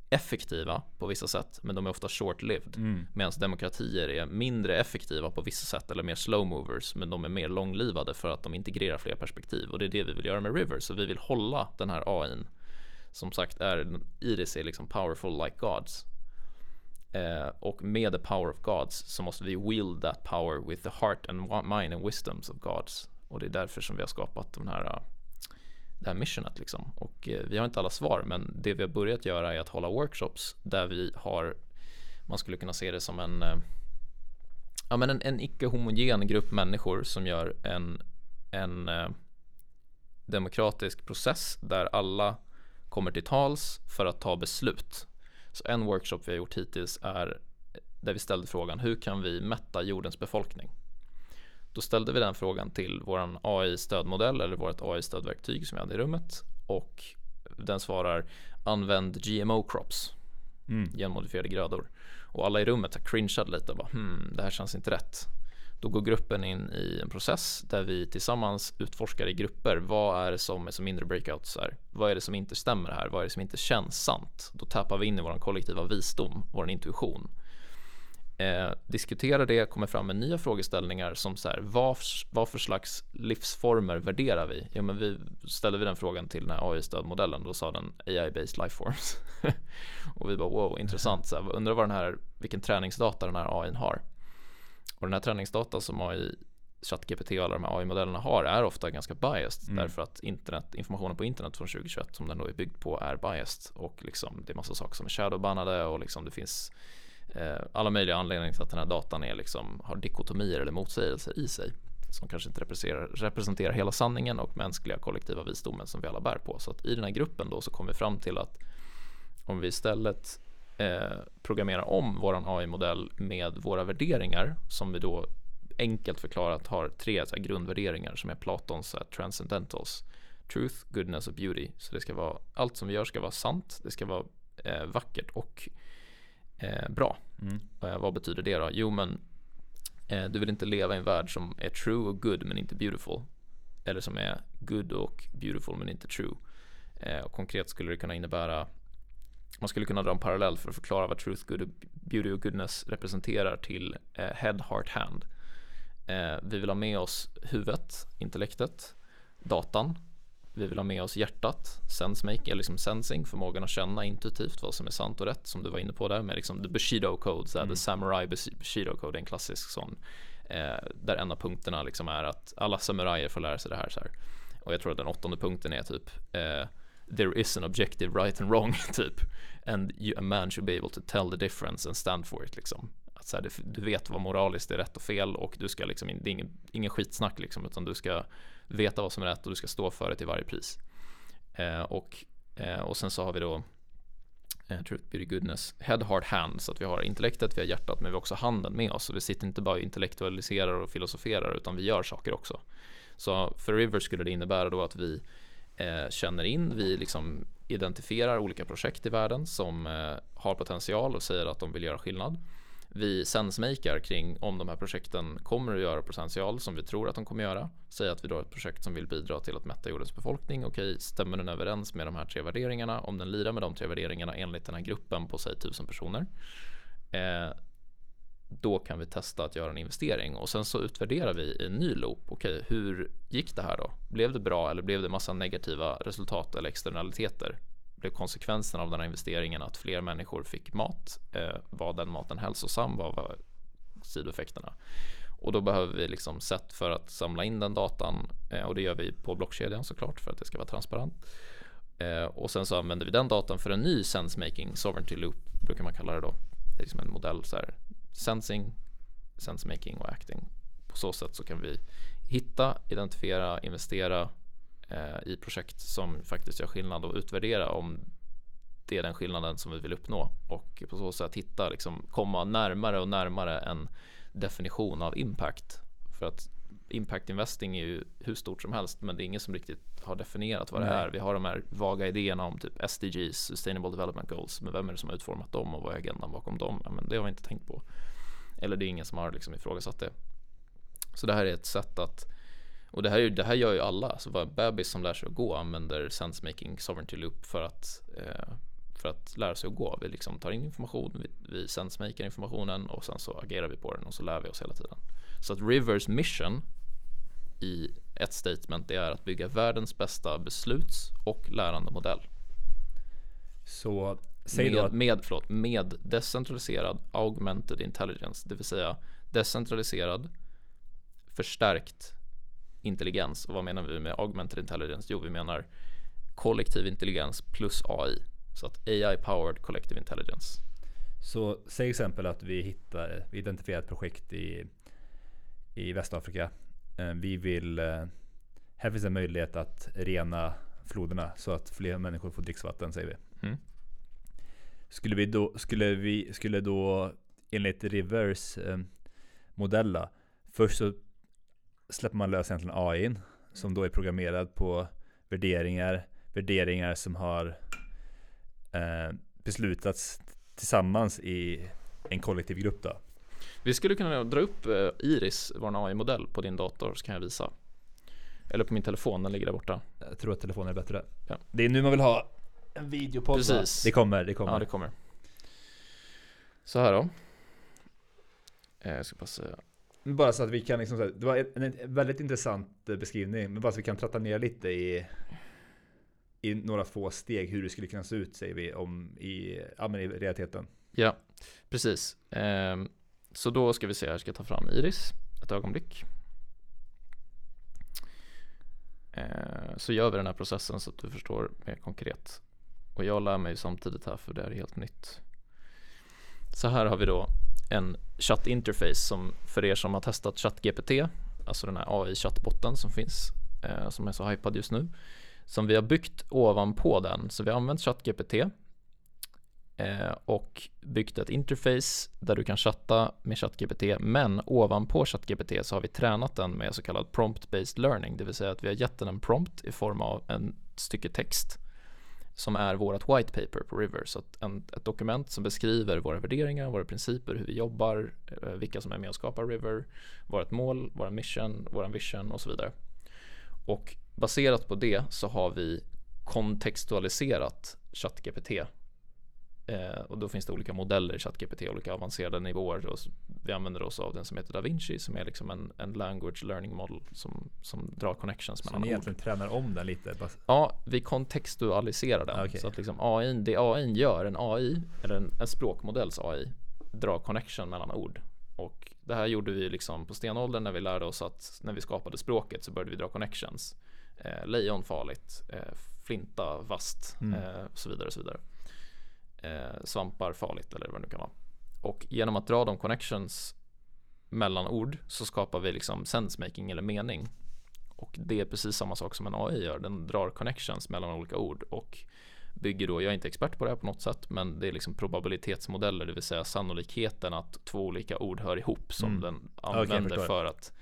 effektiva på vissa sätt men de är ofta short-lived. Mm. medan demokratier är mindre effektiva på vissa sätt eller mer slow movers men de är mer långlivade för att de integrerar fler perspektiv. Och det är det vi vill göra med River så vi vill hålla den här AIn som sagt är Iris är liksom powerful like gods eh, och med the power of gods så måste vi wield that power with the heart and mind and wisdoms of gods och det är därför som vi har skapat den här eh, det här missionet liksom. Och eh, vi har inte alla svar men det vi har börjat göra är att hålla workshops där vi har man skulle kunna se det som en eh, ja, men en, en icke-homogen grupp människor som gör en, en eh, demokratisk process där alla kommer till tals för att ta beslut. Så en workshop vi har gjort hittills är där vi ställde frågan hur kan vi mätta jordens befolkning? Då ställde vi den frågan till våran AI-stödmodell eller vårt AI-stödverktyg som vi hade i rummet och den svarar använd GMO crops, mm. genmodifierade grödor. Och alla i rummet har cringeat lite och bara hmm, det här känns inte rätt. Då går gruppen in i en process där vi tillsammans utforskar i grupper vad är det som är som mindre breakouts är. Vad är det som inte stämmer här? Vad är det som inte känns sant? Då tappar vi in i vår kollektiva visdom, vår intuition eh, diskuterar det, kommer fram med nya frågeställningar som så här, vad, vad för slags livsformer värderar vi? Ja, men vi ställde vi den frågan till den här AI-stödmodellen, då sa den AI-based lifeforms. och vi bara wow, intressant, så här, undrar vad den här, vilken träningsdata den här AI har. Och den här träningsdata som AI ChatGPT och alla de här AI-modellerna har är ofta ganska biased mm. därför att internet, informationen på internet från 2021 som den då är byggd på är biased och liksom det är massa saker som är shadowbannade och liksom det finns eh, alla möjliga anledningar till att den här datan är liksom, har dikotomier eller motsägelser i sig som kanske inte representerar, representerar hela sanningen och mänskliga kollektiva visdomen som vi alla bär på. Så att i den här gruppen då så kom vi fram till att om vi istället eh, programmerar om våran AI-modell med våra värderingar som vi då enkelt förklarat har tre här, grundvärderingar som är Platons här, transcendentals. Truth, goodness och beauty. Så det ska vara, allt som vi gör ska vara sant, det ska vara eh, vackert och eh, bra. Mm. Eh, vad betyder det då? Jo men eh, du vill inte leva i en värld som är true och good men inte beautiful. Eller som är good och beautiful men inte true. Eh, och konkret skulle det kunna innebära man skulle kunna dra en parallell för att förklara vad truth, good, beauty och goodness representerar till eh, head, heart, hand. Eh, vi vill ha med oss huvudet, intellektet, datan vi vill ha med oss hjärtat, sensemaking, eller liksom sensing, förmågan att känna intuitivt vad som är sant och rätt som du var inne på där med liksom the Bushido code, mm. the samurai Bushido code, en klassisk sån eh, där en av punkterna liksom är att alla samurajer får lära sig det här så här. Och jag tror att den åttonde punkten är typ eh, there is an objective right and wrong typ and you, a man should be able to tell the difference and stand for it liksom. Att så här, du vet vad moraliskt är rätt och fel och du ska liksom, det är ingen, ingen skitsnack liksom utan du ska veta vad som är rätt och du ska stå för det till varje pris. Eh, och, eh, och sen så har vi då eh, Truth, Beauty, Goodness, Head, Heart, Hand. Så att vi har intellektet, vi har hjärtat, men vi har också handen med oss. Så vi sitter inte bara och intellektualiserar och filosoferar, utan vi gör saker också. Så för River skulle det innebära då att vi eh, känner in, vi liksom identifierar olika projekt i världen som eh, har potential och säger att de vill göra skillnad vi sensemakar kring om de här projekten kommer att göra potential som vi tror att de kommer göra. Säg att vi då har ett projekt som vill bidra till att mätta jordens befolkning. Okej, stämmer den överens med de här tre värderingarna? Om den lirar med de tre värderingarna enligt den här gruppen på säg tusen personer. Eh, då kan vi testa att göra en investering och sen så utvärderar vi i en ny loop. Okej, hur gick det här då? Blev det bra eller blev det massa negativa resultat eller externaliteter? blev konsekvensen av den här investeringen att fler människor fick mat. Eh, var den maten hälsosam? Vad var sidoeffekterna? Och då behöver vi liksom sätt för att samla in den datan eh, och det gör vi på blockkedjan såklart för att det ska vara transparent. Eh, och sen så använder vi den datan för en ny sensemaking sovereignty loop brukar man kalla det då. Det är liksom en modell så här sensing, sensemaking och acting. På så sätt så kan vi hitta, identifiera, investera eh, i projekt som faktiskt gör skillnad och utvärdera om det är den skillnaden som vi vill uppnå och på så sätt hitta, liksom, komma närmare och närmare en definition av impact. För att impact investing är ju hur stort som helst men det är ingen som riktigt har definierat vad det Nej. är. Vi har de här vaga idéerna om typ SDGs, Sustainable Development Goals, men vem är det som har utformat dem och vad är agendan bakom dem? Ja, men det har vi inte tänkt på. Eller det är ingen som har liksom ifrågasatt det. Så det här är ett sätt att och det här, är, det här gör ju alla, så vad bebis som lär sig att gå använder sensemaking sovereignty loop för att, eh, för att lära sig att gå. Vi liksom tar in information, vi, vi sensemakar informationen och sen så agerar vi på den och så lär vi oss hela tiden. Så att Rivers mission i ett statement det är att bygga världens bästa besluts och lärandemodell. Så säg då Med, att med, förlåt, med decentraliserad augmented intelligence, det vill säga decentraliserad förstärkt intelligens. Och vad menar vi med augmented intelligence? Jo, vi menar kollektiv intelligens plus AI. Så att AI powered collective intelligence. Så säg exempel att vi hittar, vi identifierar ett projekt i, i Västafrika. Eh, Vi vill, eh, här finns en möjlighet att rena floderna så att fler människor får dricksvatten säger vi. Mm. Skulle vi då, skulle vi, skulle då enligt Rivers eh, modella, först så släpper man lös egentligen AI som då är programmerad på värderingar, värderingar som har eh, beslutats tillsammans i en kollektiv grupp då. Vi skulle kunna dra upp eh, Iris, vår AI-modell, på din dator så kan jag visa. Eller på min telefon, den ligger där borta. Jag tror att telefonen är bättre. Ja. Det är nu man vill ha en videopodd? Precis. Det kommer, det kommer. Ja, det kommer. Så här då. Eh, Jag ska bara säga. Bara så att vi kan liksom, det var en, väldigt intressant eh, beskrivning, men bara så att vi kan tratta ner lite i i några få steg hur det skulle kunna se ut säger vi om i, ja, men i realiteten. Ja, precis. Ehm, så då ska vi se här, jag ska ta fram Iris ett ögonblick. Eh, så gör vi den här processen så att du förstår mer konkret. Och jag lär mig samtidigt här för det är helt nytt. Så här har vi då en chattinterface som för er som har testat ChatGPT, alltså den här AI-chattbotten som finns, eh, som är så hypad just nu, som vi har byggt ovanpå den. Så vi har använt ChatGPT Eh, och byggt ett interface där du kan chatta med ChatGPT men ovanpå ChatGPT så har vi tränat den med så kallad prompt-based learning det vill säga att vi har gett den en prompt i form av en stycke text som är vårt white paper på River så att en, ett dokument som beskriver våra värderingar, våra principer, hur vi jobbar, eh, vilka som är med och skapar River, vårt mål, vår mission, våran vision och så vidare. Och baserat på det så har vi kontextualiserat ChatGPT Eh, och då finns det olika modeller i ChatGPT, olika avancerade nivåer. Och vi använder oss av den som heter DaVinci som är liksom en, en language learning model som, som drar connections Så mellan ni ord. egentligen tränar om den lite. Ja, vi kontextualiserar den. Ah, Okej. Så att liksom AI, det AI gör, en AI, eller en, en språkmodells AI, drar connection mellan ord. Och det här gjorde vi liksom på stenåldern när vi lärde oss att när vi skapade språket så började vi dra connections. Eh, lejon farligt, eh, flinta vasst, Mm. eh, och så vidare och så vidare. Eh, svampar farligt eller vad det nu kan vara. Och genom att dra de connections mellan ord så skapar vi liksom sensemaking eller mening. Och det är precis samma sak som en AI gör. Den drar connections mellan olika ord och bygger då, jag är inte expert på det här på något sätt, men det är liksom probabilitetsmodeller, det vill säga sannolikheten att två olika ord hör ihop som Mm. den använder förstår. för att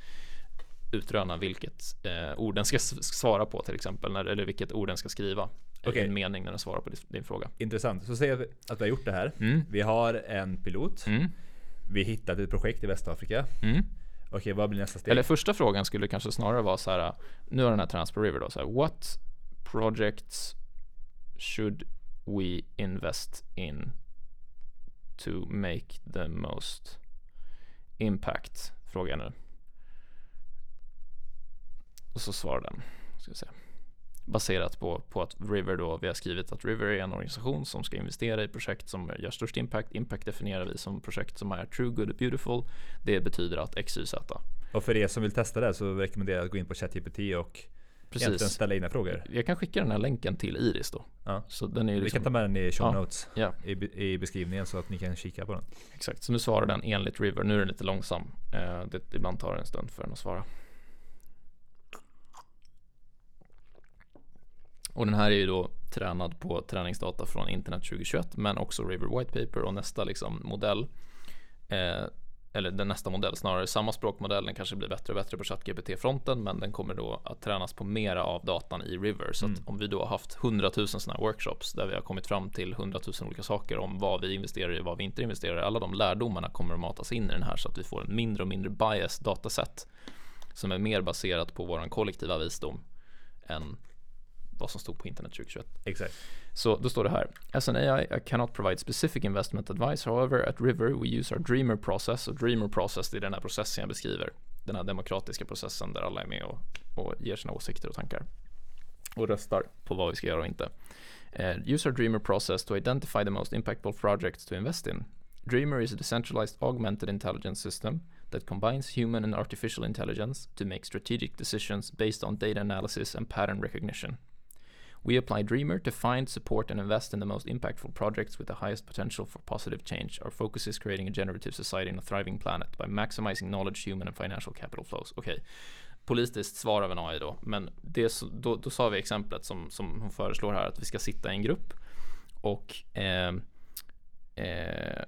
utröna vilket eh, ord den ska svara på till exempel, eller vilket ord den ska skriva Okej. en mening när den svarar på din, fråga. intressant. Så säg att vi- har gjort det här. Mm. Vi har en pilot. Mm. Vi hittat ett projekt i Västafrika. Mm. Okej, vad blir nästa steg? Eller första frågan skulle kanske snarare vara så här, nu har den här Transfer River då, så här, what projects should we invest in to make the most impact? Frågar jag nu. Och så svarar den, ska vi se. Baserat på, på att River då, vi har skrivit att River är en organisation som ska investera i projekt som gör störst impact. Impact definierar vi som projekt som är true, good och beautiful. Det betyder att X, Y, Z. Och för er som vill testa det så rekommenderar jag att gå in på ChatGPT och egentligen Precis. ställa in frågor. Jag kan skicka den här länken till Iris då. Ja. Så den är ju Vi liksom, kan ta med den i show notes Ja. i, i beskrivningen så att ni kan kika på den. Exakt, så nu svarar den enligt River. Nu är den lite långsam. Eh, det, ibland tar det en stund för den att svara. Och den här är ju då tränad på träningsdata från internet 2021 men också River White Paper och nästa liksom modell eh, eller den nästa modell snarare, samma språkmodell, den kanske blir bättre och bättre på ChatGPT-fronten, men den kommer då att tränas på mera av datan i River. Så Mm. att om vi då har haft 100 000 sådana här workshops där vi har kommit fram till 100 000 olika saker om vad vi investerar i och vad vi inte investerar i, alla de lärdomarna kommer att matas in i den här så att vi får en mindre och mindre bias dataset som är mer baserat på våran kollektiva visdom än vad som stod på internet 2021. Exakt. Så då står det här. As an AI, I cannot provide specific investment advice. However, at River we use our Dreamer process. Och Dreamer process, det är den här processen jag beskriver. Den här demokratiska processen där alla är med och, och ger sina åsikter och tankar. Och röstar på vad vi ska göra och inte. Uh, use our Dreamer process to identify the most impactful projects to invest in. Dreamer is a decentralized augmented intelligence system that combines human and artificial intelligence to make strategic decisions based on data analysis and pattern recognition. We apply Dreamer to find, support, and invest in the most impactful projects with the highest potential for positive change. Our focus is creating a generative society and a thriving planet by maximizing knowledge, human, and financial capital flows. Okej, politiskt svar av en AI då, men det, då, då sa vi exemplet som, som hon föreslår här, att vi ska sitta i en grupp och eh, eh,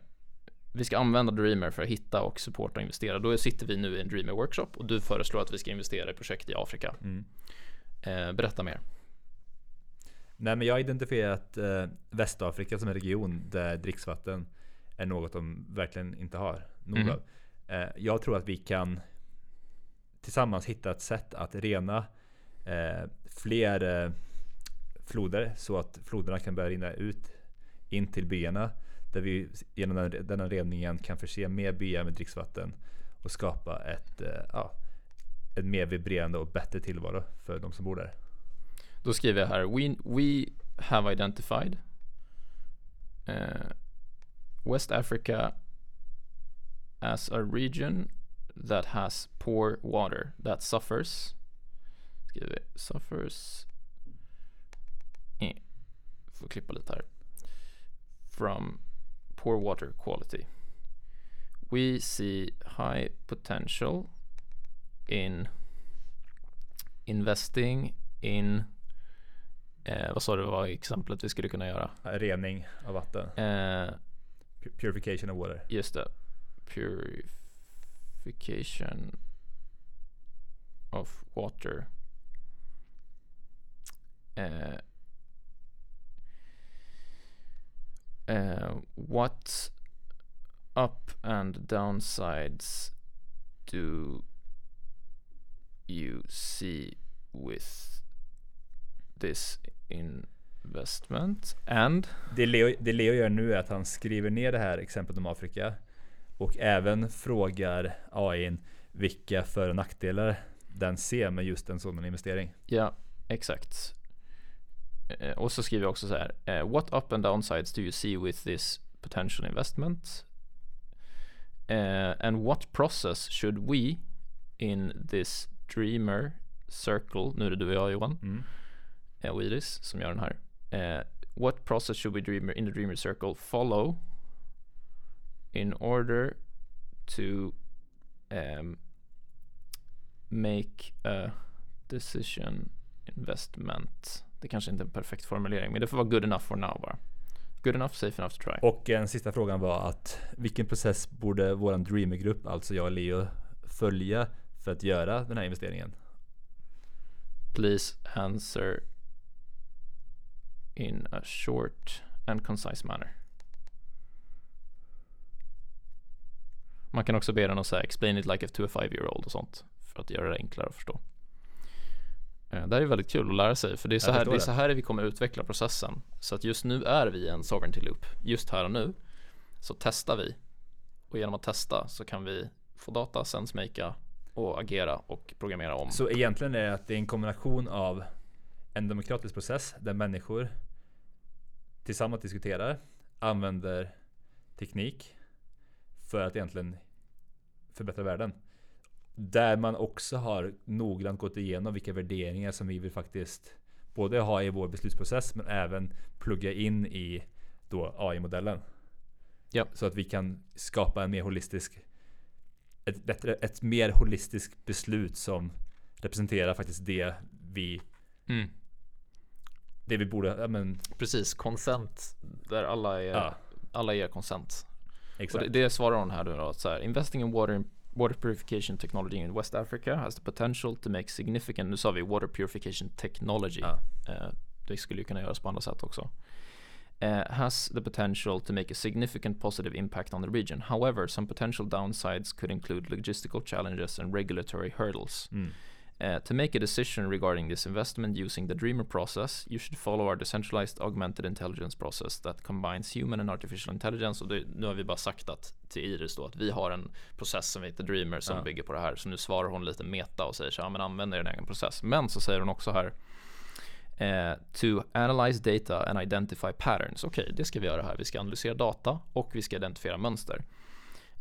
vi ska använda Dreamer för att hitta och supporta och investera. Då sitter vi nu i en Dreamer workshop och du föreslår att vi ska investera i projekt i Afrika. Mm. Eh, berätta mer. Nej men jag har identifierat eh, Västafrika som en region där dricksvatten är något de verkligen inte har nog Mhm. av. Eh, jag tror att vi kan tillsammans hitta ett sätt att rena eh, fler eh, floder så att floderna kan börja rinna ut in till byarna. Där vi genom den, denna reningen kan förse mer byar med dricksvatten och skapa ett, eh, ja, en mer vibrerande och bättre tillvaro för de som bor där. Då skriver jag här We, we have identified eh, West Africa as a region that has poor water that suffers. Skriver vi, suffers. Eh, får klippa lite här. From poor water quality. We see high potential in investing in Eh, vad sa du var exemplet vi skulle kunna göra? Rening av vatten. Eh, Pu- Purification of water. just det. Purification of water. Eh, eh, what up and downsides do you see with this investment? And Det Leo, det Leo gör nu är att han skriver ner det här exemplet om Afrika och även frågar AI vilka för och nackdelar den ser med just en sådan investering. Ja, exakt. Eh, och så skriver jag också så här. eh, what up and downsides do you see with this potential investment? Eh, and what process should we in this dreamer circle, nu är det du och jag Johan, Mm. Eh, och Iris som gör den här. Eh, what process should we dreamer in the dreamer circle follow in order to um, make a decision investment. Det kanske inte är en perfekt formulering, men det får vara good enough for now bara. Good enough, safe enough to try. Och en sista frågan var att vilken process borde våran Dreamer-grupp, alltså jag och Leo, följa för att göra den här investeringen? Please answer in a short and concise manner. Man kan också be den att säga explain it like if to a five year old och sånt för att göra det enklare att förstå. Eh, Det här är väldigt kul att lära sig för det är så här, det är så här vi kommer utveckla processen. Så att just nu är vi i en sovereignty loop. Just här och nu så testar vi och genom att testa så kan vi få data, sensemakea och agera och programmera om. Så egentligen är det att det är en kombination av en demokratisk process där människor tillsammans diskuterar, använder teknik för att egentligen förbättra världen. Där man också har noggrant gått igenom vilka värderingar som vi vill faktiskt både ha i vår beslutsprocess men även plugga in i då AI-modellen. Ja. Så att vi kan skapa en mer holistisk ett, bättre, ett mer holistiskt beslut som representerar faktiskt det vi Mm. Det vi borde, ja men Precis, consent där alla är ja. alla ger konsent. Exakt. Och det, det svarar hon här då, så här, investing in water, water purification technology in West Africa has the potential to make significant, nu sa vi water purification technology, Ja. Eh, det skulle ju kunna göras på andra sätt också. Eh, has the potential to make a significant positive impact on the region. However, some potential downsides could include logistical challenges and regulatory hurdles. Mm. Uh, to make a decision regarding this investment using the Dreamer process, you should follow our decentralized augmented intelligence process that combines human and artificial intelligence. Och det, nu har vi bara sagt att till Iris då att vi har en process som heter Dreamer som Ja. bygger på det här. Så nu svarar hon lite meta och säger så ja men använd er egen process. Men så säger hon också här eh, to analyze data and identify patterns. Okej, det ska vi göra här. Vi ska analysera data och vi ska identifiera mönster.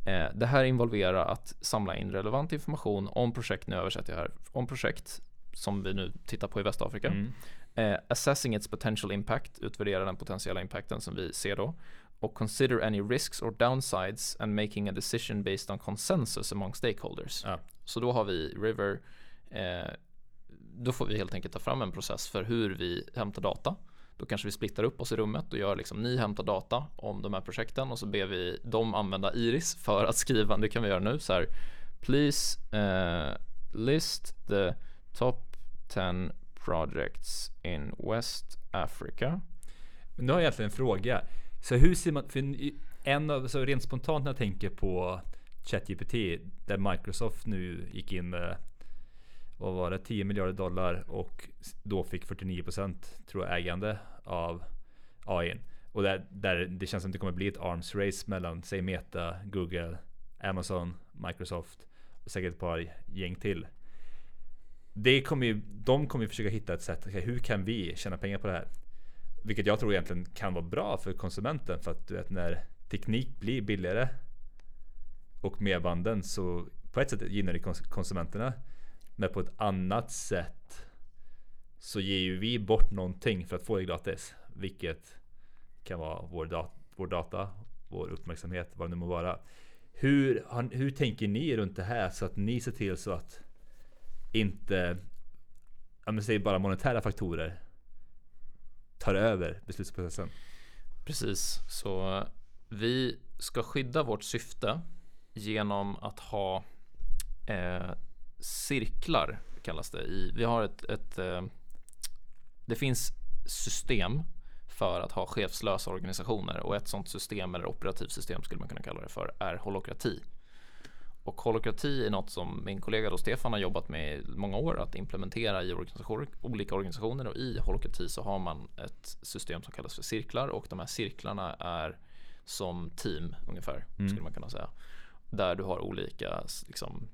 Eh, det här involverar att samla in relevant information om projekt, nu översätter jag här, om projekt som vi nu tittar på i Västafrika. Mm. Eh, assessing its potential impact, utvärdera den potentiella impacten som vi ser då. Och consider any risks or downsides and making a decision based on consensus among stakeholders. Ja. Så då har vi River, eh, då får vi helt enkelt ta fram en process för hur vi hämtar data. Då kanske vi splittar upp oss i rummet och gör liksom, ni hämtar data om de här projekten och så ber vi dem använda Iris för att skriva, det kan vi göra nu så här. Please uh, list the top 10 projects in West Africa. Men nu har jag egentligen en fråga. Så hur ser man, för en av, så rent spontant när jag tänker på ChatGPT, där Microsoft nu gick in med, vad var det, 10 miljarder dollar och då fick 49% tror jag ägande av AI. Och där, där det känns som det kommer bli ett arms race mellan, säg Meta, Google, Amazon, Microsoft och säkert ett par gäng till. Det kommer ju, de kommer ju försöka hitta ett sätt, okay, hur kan vi tjäna pengar på det här? Vilket jag tror egentligen kan vara bra för konsumenten för att du vet när teknik blir billigare och medbanden så på ett sätt gynnar det konsumenterna. Men på ett annat sätt så ger ju vi bort någonting för att få det gratis. Vilket kan vara vår, dat- vår data, vår uppmärksamhet, vad det nu må vara. Hur, har- hur tänker ni runt det här så att ni ser till så att inte, ja men säg bara monetära faktorer tar över beslutsprocessen. Precis, så vi ska skydda vårt syfte genom att ha eh, cirklar kallas det. I, vi har ett, ett eh, det finns system för att ha chefslösa organisationer och ett sådant system eller operativsystem skulle man kunna kalla det för är holokrati. Och holokrati är något som min kollega då Stefan har jobbat med i många år att implementera i organisationer, olika organisationer och i holokrati så har man ett system som kallas för cirklar och de här cirklarna är som team ungefär Mm. skulle man kunna säga. Där du har olika, liksom,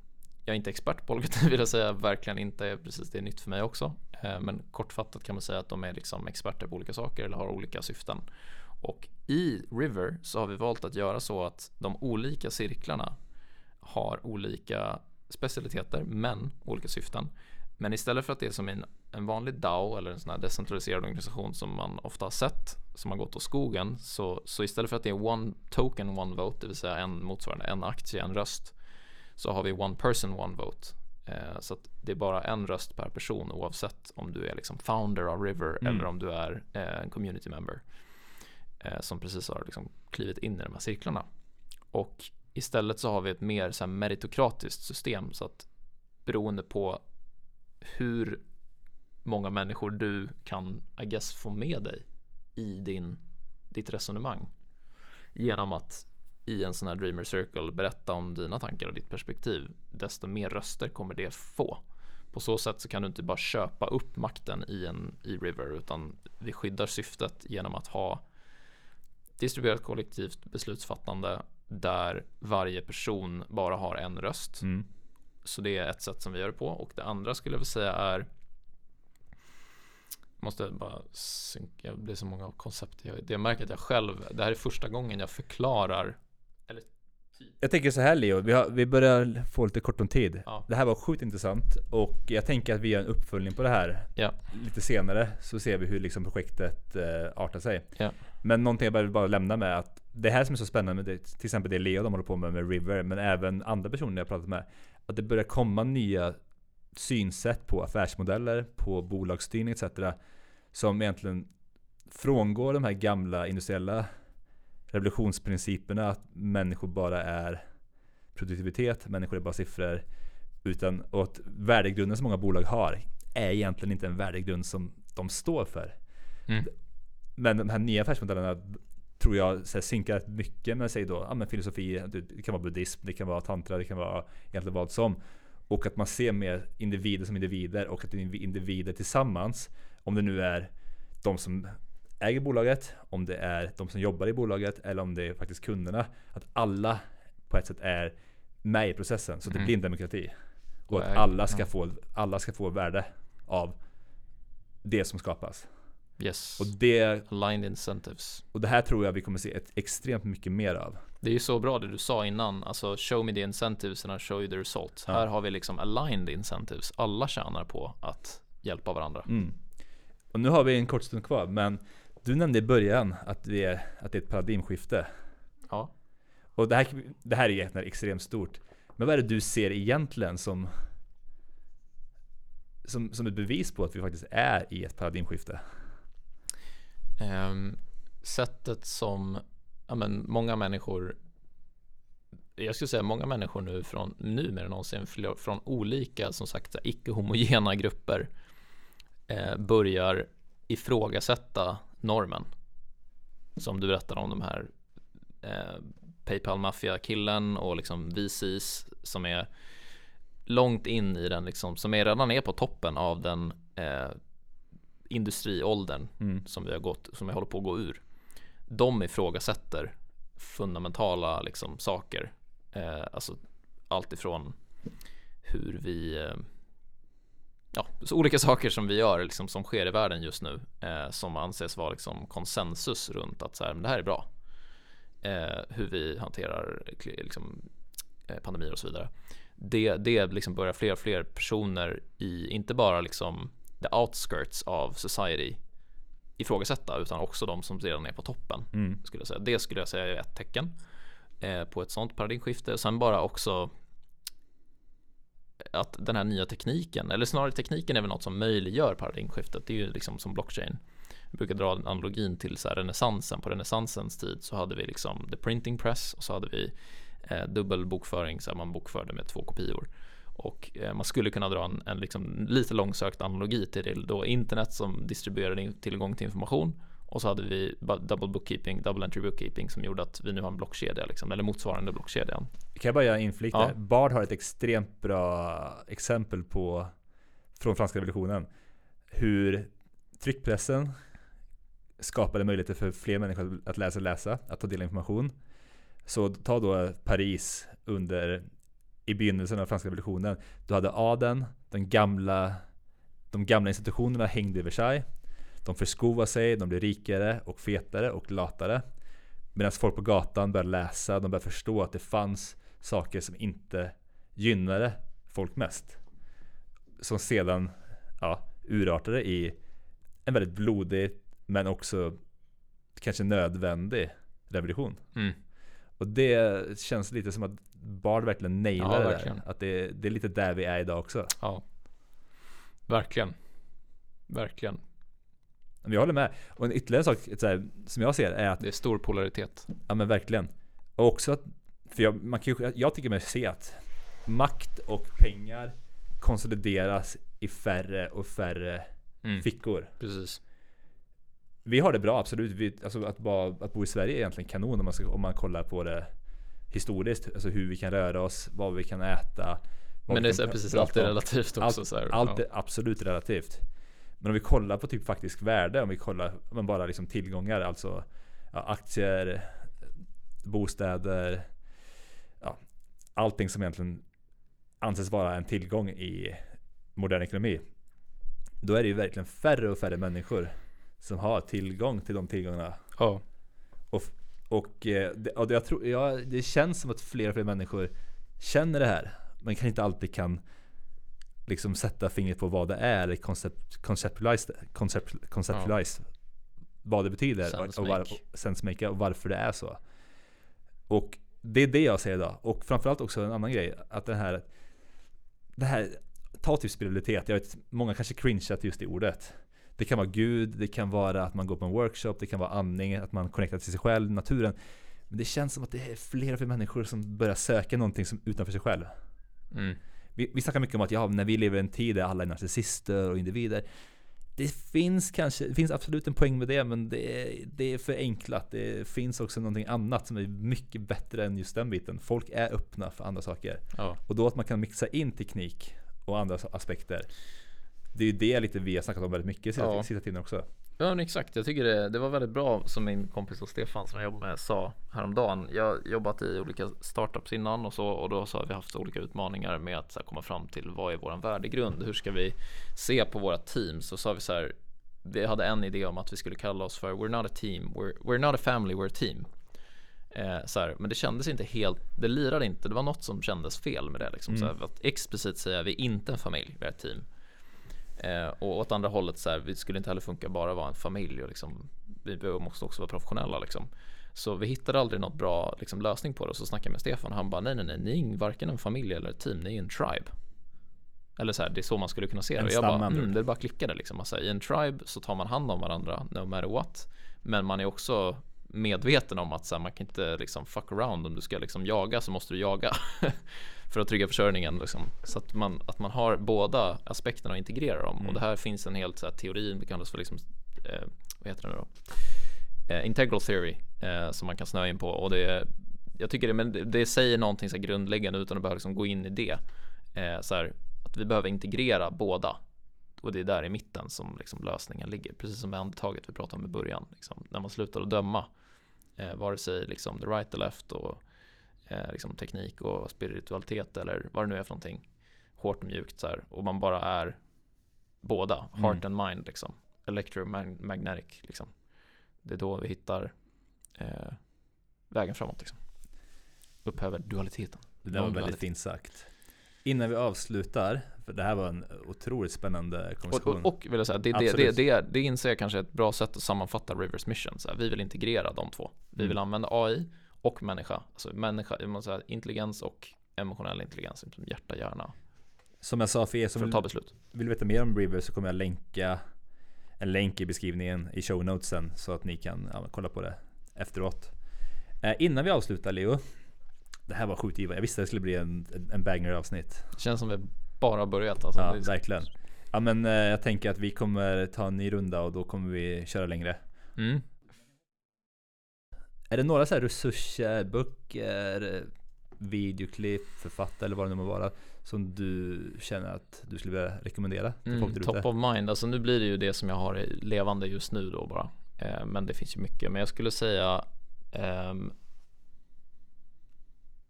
jag är inte expert på holokrati vill jag säga, verkligen inte, precis det är nytt för mig också. Eh, men kortfattat kan man säga att de är liksom experter på olika saker eller har olika syften. Och i River så har vi valt att göra så att de olika cirklarna har olika specialiteter men olika syften. Men istället för att det är som en, en vanlig DAO eller en sån här decentraliserad organisation som man ofta har sett som har gått åt skogen så, så istället för att det är one token one vote, det vill säga en motsvarande en aktie, en röst så har vi one person one vote. Eh, så att det är bara en röst per person oavsett om du är liksom founder av River Mm. eller om du är eh, en community member eh, som precis har liksom klivit in i de här cirklarna. Och istället så har vi ett mer så här meritokratiskt system så att beroende på hur många människor du kan, I guess, få med dig i din, ditt resonemang genom att i en sån här Dreamer Circle berätta om dina tankar och ditt perspektiv desto mer röster kommer det få. På så sätt så kan du inte bara köpa upp makten i en i River utan vi skyddar syftet genom att ha distribuerat kollektivt beslutsfattande där varje person bara har en röst. Mm. Så det är ett sätt som vi gör det på. Och det andra skulle jag vilja säga är Måste bara synka, det blir så många koncept. Jag, det märker att jag själv, det här är första gången jag förklarar eller typ, Jag tänker så här Leo, vi, har, vi börjar få lite kort om tid. Ja. Det här var sjukt intressant och jag tänker att vi gör en uppföljning på det här Ja. lite senare. Så ser vi hur liksom projektet eh, artar sig. Ja. Men någonting jag vill bara lämna med att det här som är så spännande med det, till exempel det Leo de håller på med med River, men även andra personer jag pratat med. Att det börjar komma nya synsätt på affärsmodeller, på bolagsstyrning etc. Som egentligen frångår de här gamla industriella revolutionsprinciperna att människor bara är produktivitet, människor är bara siffror. Utan, och att värdegrunden som många bolag har är egentligen inte en värdegrund som de står för. Mm. Men de här nya affärsmodellerna tror jag så här, synkar rätt mycket med sig då, ja, men filosofi, det kan vara buddhism, det kan vara tantra, det kan vara egentligen vad som. Och att man ser mer individer som individer och att individer tillsammans, om det nu är de som äger bolaget, om det är de som jobbar i bolaget eller om det är faktiskt kunderna. Att alla på ett sätt är med i processen. Så det Mm. blir en demokrati. Och att alla ska, få, alla ska få värde av det som skapas. Yes. Och det, Aligned incentives. och det här tror jag vi kommer se ett extremt mycket mer av. Det är ju så bra det du sa innan, alltså show me the incentives and I'll show you the result. Ja. Här har vi liksom aligned incentives. Alla tjänar på att hjälpa varandra. Mm. Och nu har vi en kort stund kvar, men du nämnde i början att det är, att det är ett paradigmskifte. Ja. Och det här, det här är egentligen extremt stort. Men vad är det du ser egentligen som, som, som ett bevis på att vi faktiskt är i ett paradigmskifte? Ehm, sättet som ja, men många människor jag skulle säga många människor nu från nu mer än någonsin från olika som sagt icke-homogena grupper eh, börjar ifrågasätta normen. Som du berättade om de här eh, Paypal Mafia killen och liksom VCs som är långt in i den liksom som är redan är på toppen av den eh, industriåldern Mm. som vi har gått, som vi håller på att gå ur. De ifrågasätter fundamentala liksom saker. Eh, alltså allt ifrån hur vi eh, Ja, olika saker som vi gör liksom, som sker i världen just nu eh, som anses vara liksom, konsensus runt att så här, men det här är bra. Eh, hur vi hanterar liksom, eh, pandemier och så vidare. Det, det liksom börjar fler och fler personer i, inte bara liksom the outskirts av society ifrågasätta utan också de som redan är på toppen. Mm. Skulle jag säga. Det skulle jag säga är ett tecken eh, på ett sånt paradigmskifte. Sen bara också att den här nya tekniken, eller snarare tekniken är väl något som möjliggör paradigmskiftet. Det är ju liksom som blockchain. Jag brukar dra analogin till så här renässansen. På renässansens tid så hade vi liksom the printing press och så hade vi eh, dubbel bokföring så man bokförde med två kopior. Och eh, man skulle kunna dra en, en liksom lite långsökt analogi till det då internet som distribuerade tillgång till information och så hade vi double bookkeeping, double entry bookkeeping som gjorde att vi nu har en blockkedja liksom, eller motsvarande blockkedjan. Kan jag bara göra inflik Ja. Bard har ett extremt bra exempel på från franska revolutionen. Hur tryckpressen skapade möjligheter för fler människor att lära sig läsa, att ta del av information. Så ta då Paris under i begynnelsen av franska revolutionen. Du hade adeln, den gamla, de gamla institutionerna hängde i Versailles. De förskovade sig, de blev rikare och fetare och latare. Medan folk på gatan började läsa, de började förstå att det fanns saker som inte gynnade folk mest. Som sedan ja, urartade i en väldigt blodig men också kanske nödvändig revolution. Mm. Och det känns lite som att Bard verkligen nailar Ja, det verkligen. där. Att det, det är lite där vi är idag också. Ja, verkligen. Verkligen. Men jag håller med. Och en ytterligare sak här, som jag ser är att Det är stor polaritet. Ja men verkligen. Och också att, för jag, man kan ju, jag tycker mig se att makt och pengar konsolideras i färre och färre Mm. fickor. Precis. Vi har det bra absolut. Vi, alltså att, bara, att bo i Sverige är egentligen kanon om man, ska, om man kollar på det historiskt. Alltså hur vi kan röra oss, vad vi kan äta. Men det är precis alltid om. relativt också. Allt ja. är absolut relativt. Men om vi kollar på typ faktisk värde, om vi kollar men bara liksom tillgångar, alltså ja, aktier, bostäder, ja, allting som egentligen anses vara en tillgång i modern ekonomi. Då är det ju verkligen färre och färre människor som har tillgång till de tillgångarna. Ja. Och, eh, det, och det, jag tror, ja, det känns som att fler och fler människor känner det här. Men kanske inte alltid kan liksom sätta fingret på vad det är eller concept, conceptualize, concept, conceptualize vad det betyder Sense och, var, och och varför det är så. Och det är det jag ser idag. Och framförallt också en annan grej. Att den här, det här, ta typ spiritualitet. Jag vet, många kanske cringear till just det ordet. Det kan vara Gud, det kan vara att man går på en workshop, det kan vara andning, att man connectar till sig själv, naturen. Men det känns som att det är fler och fler människor som börjar söka någonting som utanför sig själv. Mm. Vi, vi snackar mycket om att ja, när vi lever i en tid där alla är narcissister och individer. Det finns kanske, det finns absolut en poäng med det, men det är, det är för enklat. Det finns också någonting annat som är mycket bättre än just den biten. Folk är öppna för andra saker. Ja. Och då att man kan mixa in teknik och andra aspekter. Det är ju det lite vi har snackat om väldigt mycket sista, Ja. sista tiden också. Ja exakt, jag tycker det, det var väldigt bra som min kompis och Stefan som jag jobbar med sa häromdagen. Jag har jobbat i olika startups innan och så och då så har vi haft olika utmaningar med att komma fram till vad är våran värdegrund? Hur ska vi se på våra teams? Så sa vi så här, vi hade en idé om att vi skulle kalla oss för We're not a team, we're, we're not a family, we're a team. Eh, så här, men det kändes inte helt, det lirade inte, det var något som kändes fel med det liksom. Så här, att explicit säga vi är inte en familj, vi är ett team. Eh, och åt andra hållet så här, vi skulle inte heller funka bara vara en familj och liksom, vi måste också vara professionella liksom. Så vi hittade aldrig något bra liksom, lösning på det och så snackade jag med Stefan och han bara nej nej nej, ni är varken en familj eller ett team, ni är en tribe. Eller så här, det är så man skulle kunna se det. En Och jag bara, mm, det bara klickade liksom. Alltså, I en tribe så tar man hand om varandra no matter what. Men man är också medveten om att så här, man kan inte liksom fuck around om du ska liksom jaga så måste du jaga för att trygga försörjningen liksom. så att man, att man har båda aspekterna och integrerar dem Mm. och det här finns en helt så här, teori, det kallas för liksom, eh, vad heter det då? Eh, integral theory eh, som man kan snöa in på och det jag tycker det, men det, det säger någonting så grundläggande utan att behöva liksom gå in i det eh, så här, att vi behöver integrera båda och det är där i mitten som liksom lösningen ligger. Precis som med andetaget vi pratade om i början. Liksom, när man slutar att döma eh, vare sig liksom the right or left och eh, liksom teknik och spiritualitet eller vad det nu är för någonting. Hårt och mjukt så här. Och man bara är båda, heart and mind liksom. Electromagnetic liksom. Det är då vi hittar eh, vägen framåt liksom. Upphäver dualiteten. Det där var väldigt fint sagt. Innan vi avslutar, för det här var en otroligt spännande Och, konversation. och, och vill jag säga, det, det, det, det, det inser jag kanske är ett bra sätt att sammanfatta Rivers mission. Så här, vi vill integrera de två. Vi vill Mm. använda AI och människa. Alltså människa, måste säga, intelligens och emotionell intelligens, som hjärta, hjärna, Som jag sa för er som för att ta beslut. vill veta mer om River så kommer jag länka en länk i beskrivningen i show notesen så att ni kan ja, kolla på det efteråt. Eh, innan vi avslutar Leo. Det här var sjukt givande. Jag visste att det skulle bli en, en- banger avsnitt. Det känns som vi bara börjat. Alltså, Ja, verkligen. Ja men eh, jag tänker att vi kommer ta en ny runda och då kommer vi köra längre. Mm. Är det några så här resurser, böcker, videoklipp, författare eller vad det nu må vara som du känner att du skulle vilja rekommendera till folk Mm, där top of mind, alltså nu blir det ju det som jag har levande just nu då bara. Eh, men det finns ju mycket. Men jag skulle säga ehm,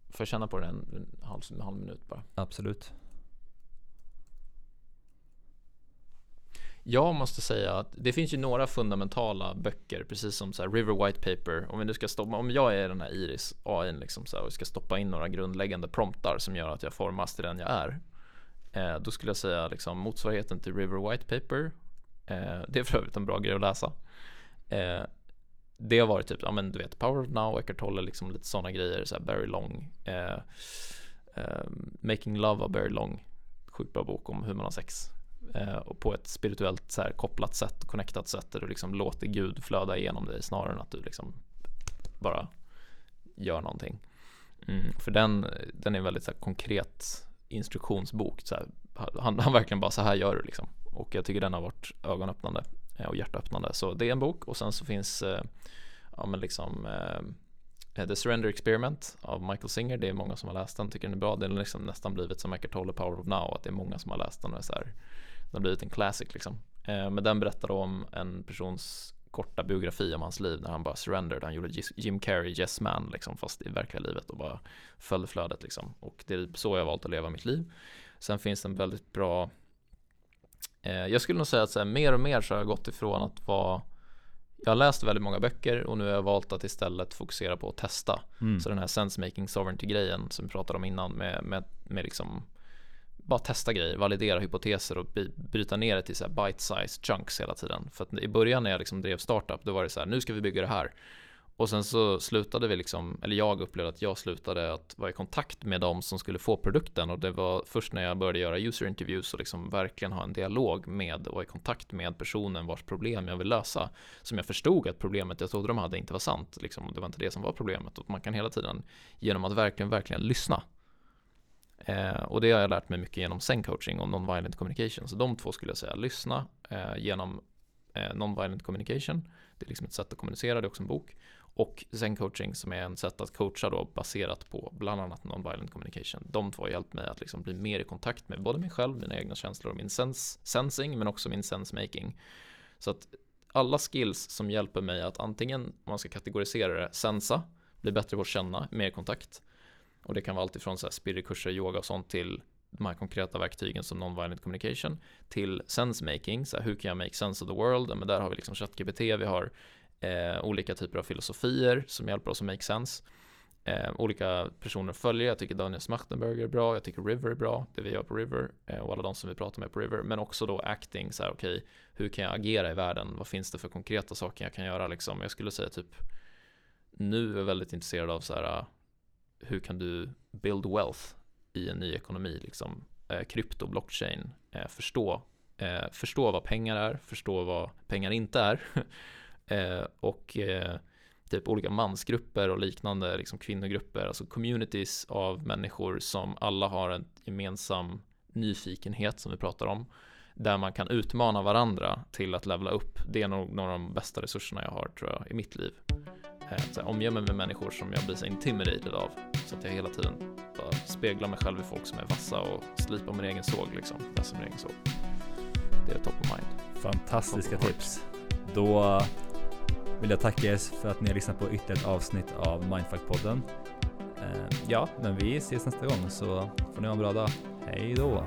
Får jag känna på den en, en, halv, en halv minut bara? Absolut. Jag måste säga att det finns ju några fundamentala böcker, precis som så här River White Paper. Om, vi nu ska stoppa, om jag är den här Iris AI liksom så här, och ska stoppa in några grundläggande promptar som gör att jag formas till den jag är. Eh, då skulle jag säga liksom motsvarigheten till River White Paper. Eh, det är för övrigt en bra grej att läsa. Eh, det har varit typ, ja men du vet, Power of Now, Eckart Tolle, liksom lite sådana grejer, så här Barry Long. Eh, eh, Making Love av Barry Long. Sjukt bra bok om hur man har sex Eh, och på ett spirituellt så här, kopplat sätt, connectat sätt där du liksom låter Gud flöda igenom dig snarare än att du liksom bara gör någonting. Mm, för den, den är en väldigt så här, konkret instruktionsbok. Så här, han, han verkligen bara så här gör du liksom. Och jag tycker den har varit ögonöppnande eh, och hjärtöppnande. Så det är en bok och sen så finns eh, ja men liksom eh, eh The Surrender Experiment av Michael Singer. Det är många som har läst den, tycker den är bra. Det har liksom nästan blivit som Eckhart Tolle Power of Now, att det är många som har läst den och är så här, den har blivit en classic liksom. Eh, men den berättar om en persons korta biografi om hans liv när han bara surrendered. Han gjorde Jim Carrey, Yes Man liksom, fast i verkliga livet och bara följde flödet liksom. Och det är så jag har valt att leva mitt liv. Sen finns det en väldigt bra eh, Jag skulle nog säga att så här, mer och mer så har jag gått ifrån att vara Jag har läst väldigt många böcker och nu har jag valt att istället fokusera på att testa. Mm. Så den här sense making sovereignty grejen som vi pratade om innan med, med, med liksom bara testa grejer, validera hypoteser och bryta ner det till så här bite size chunks hela tiden. För att i början när jag liksom drev startup, då var det så här, nu ska vi bygga det här. Och sen så slutade vi liksom, eller jag upplevde att jag slutade att vara i kontakt med de som skulle få produkten och det var först när jag började göra user interviews och liksom verkligen ha en dialog med och i kontakt med personen vars problem jag vill lösa som jag förstod att problemet jag trodde de hade inte var sant. Liksom, det var inte det som var problemet och man kan hela tiden genom att verkligen, verkligen lyssna Eh, och det har jag lärt mig mycket genom Zen coaching och non-violent communication. Så de två skulle jag säga, lyssna eh, genom eh, non-violent communication. Det är liksom ett sätt att kommunicera, det är också en bok. Och Zen coaching som är en sätt att coacha då baserat på bland annat non-violent communication. De två har hjälpt mig att liksom bli mer i kontakt med både mig själv, mina egna känslor och min sens sensing men också min sensemaking. Så att alla skills som hjälper mig att antingen, om man ska kategorisera det, sensa, bli bättre på att känna, mer kontakt och det kan vara alltifrån spiritkurser, yoga och sånt till de här konkreta verktygen som non-violent communication till sense making, så här, hur kan jag make sense of the world? Men där har vi liksom ChatGPT, vi har eh, olika typer av filosofier som hjälper oss att make sense. Eh, olika personer följer, jag tycker Daniel Smachtenberger är bra, jag tycker River är bra, det vi gör på River eh, och alla de som vi pratar med på River, men också då acting, så här okej, okay, hur kan jag agera i världen? Vad finns det för konkreta saker jag kan göra liksom? Jag skulle säga typ nu är jag väldigt intresserad av så här hur kan du build wealth i en ny ekonomi, liksom eh, krypto, blockchain, eh, förstå, eh, förstå vad pengar är, förstå vad pengar inte är eh, och eh, typ olika mansgrupper och liknande liksom kvinnogrupper, alltså communities av människor som alla har en gemensam nyfikenhet som vi pratar om där man kan utmana varandra till att levla upp. Det är nog några av de bästa resurserna jag har tror jag i mitt liv. Här, omge mig med människor som jag blir så intimidated av. Så att jag hela tiden bara speglar mig själv i folk som är vassa och slipar min egen såg liksom. Läser min egen såg. Det är top of mind. Fantastiska of tips. Då vill jag tacka er för att ni har lyssnat på ytterligare ett avsnitt av Mindfuck-podden. Eh, ja, men vi ses nästa gång så får ni ha en bra dag. Hej då!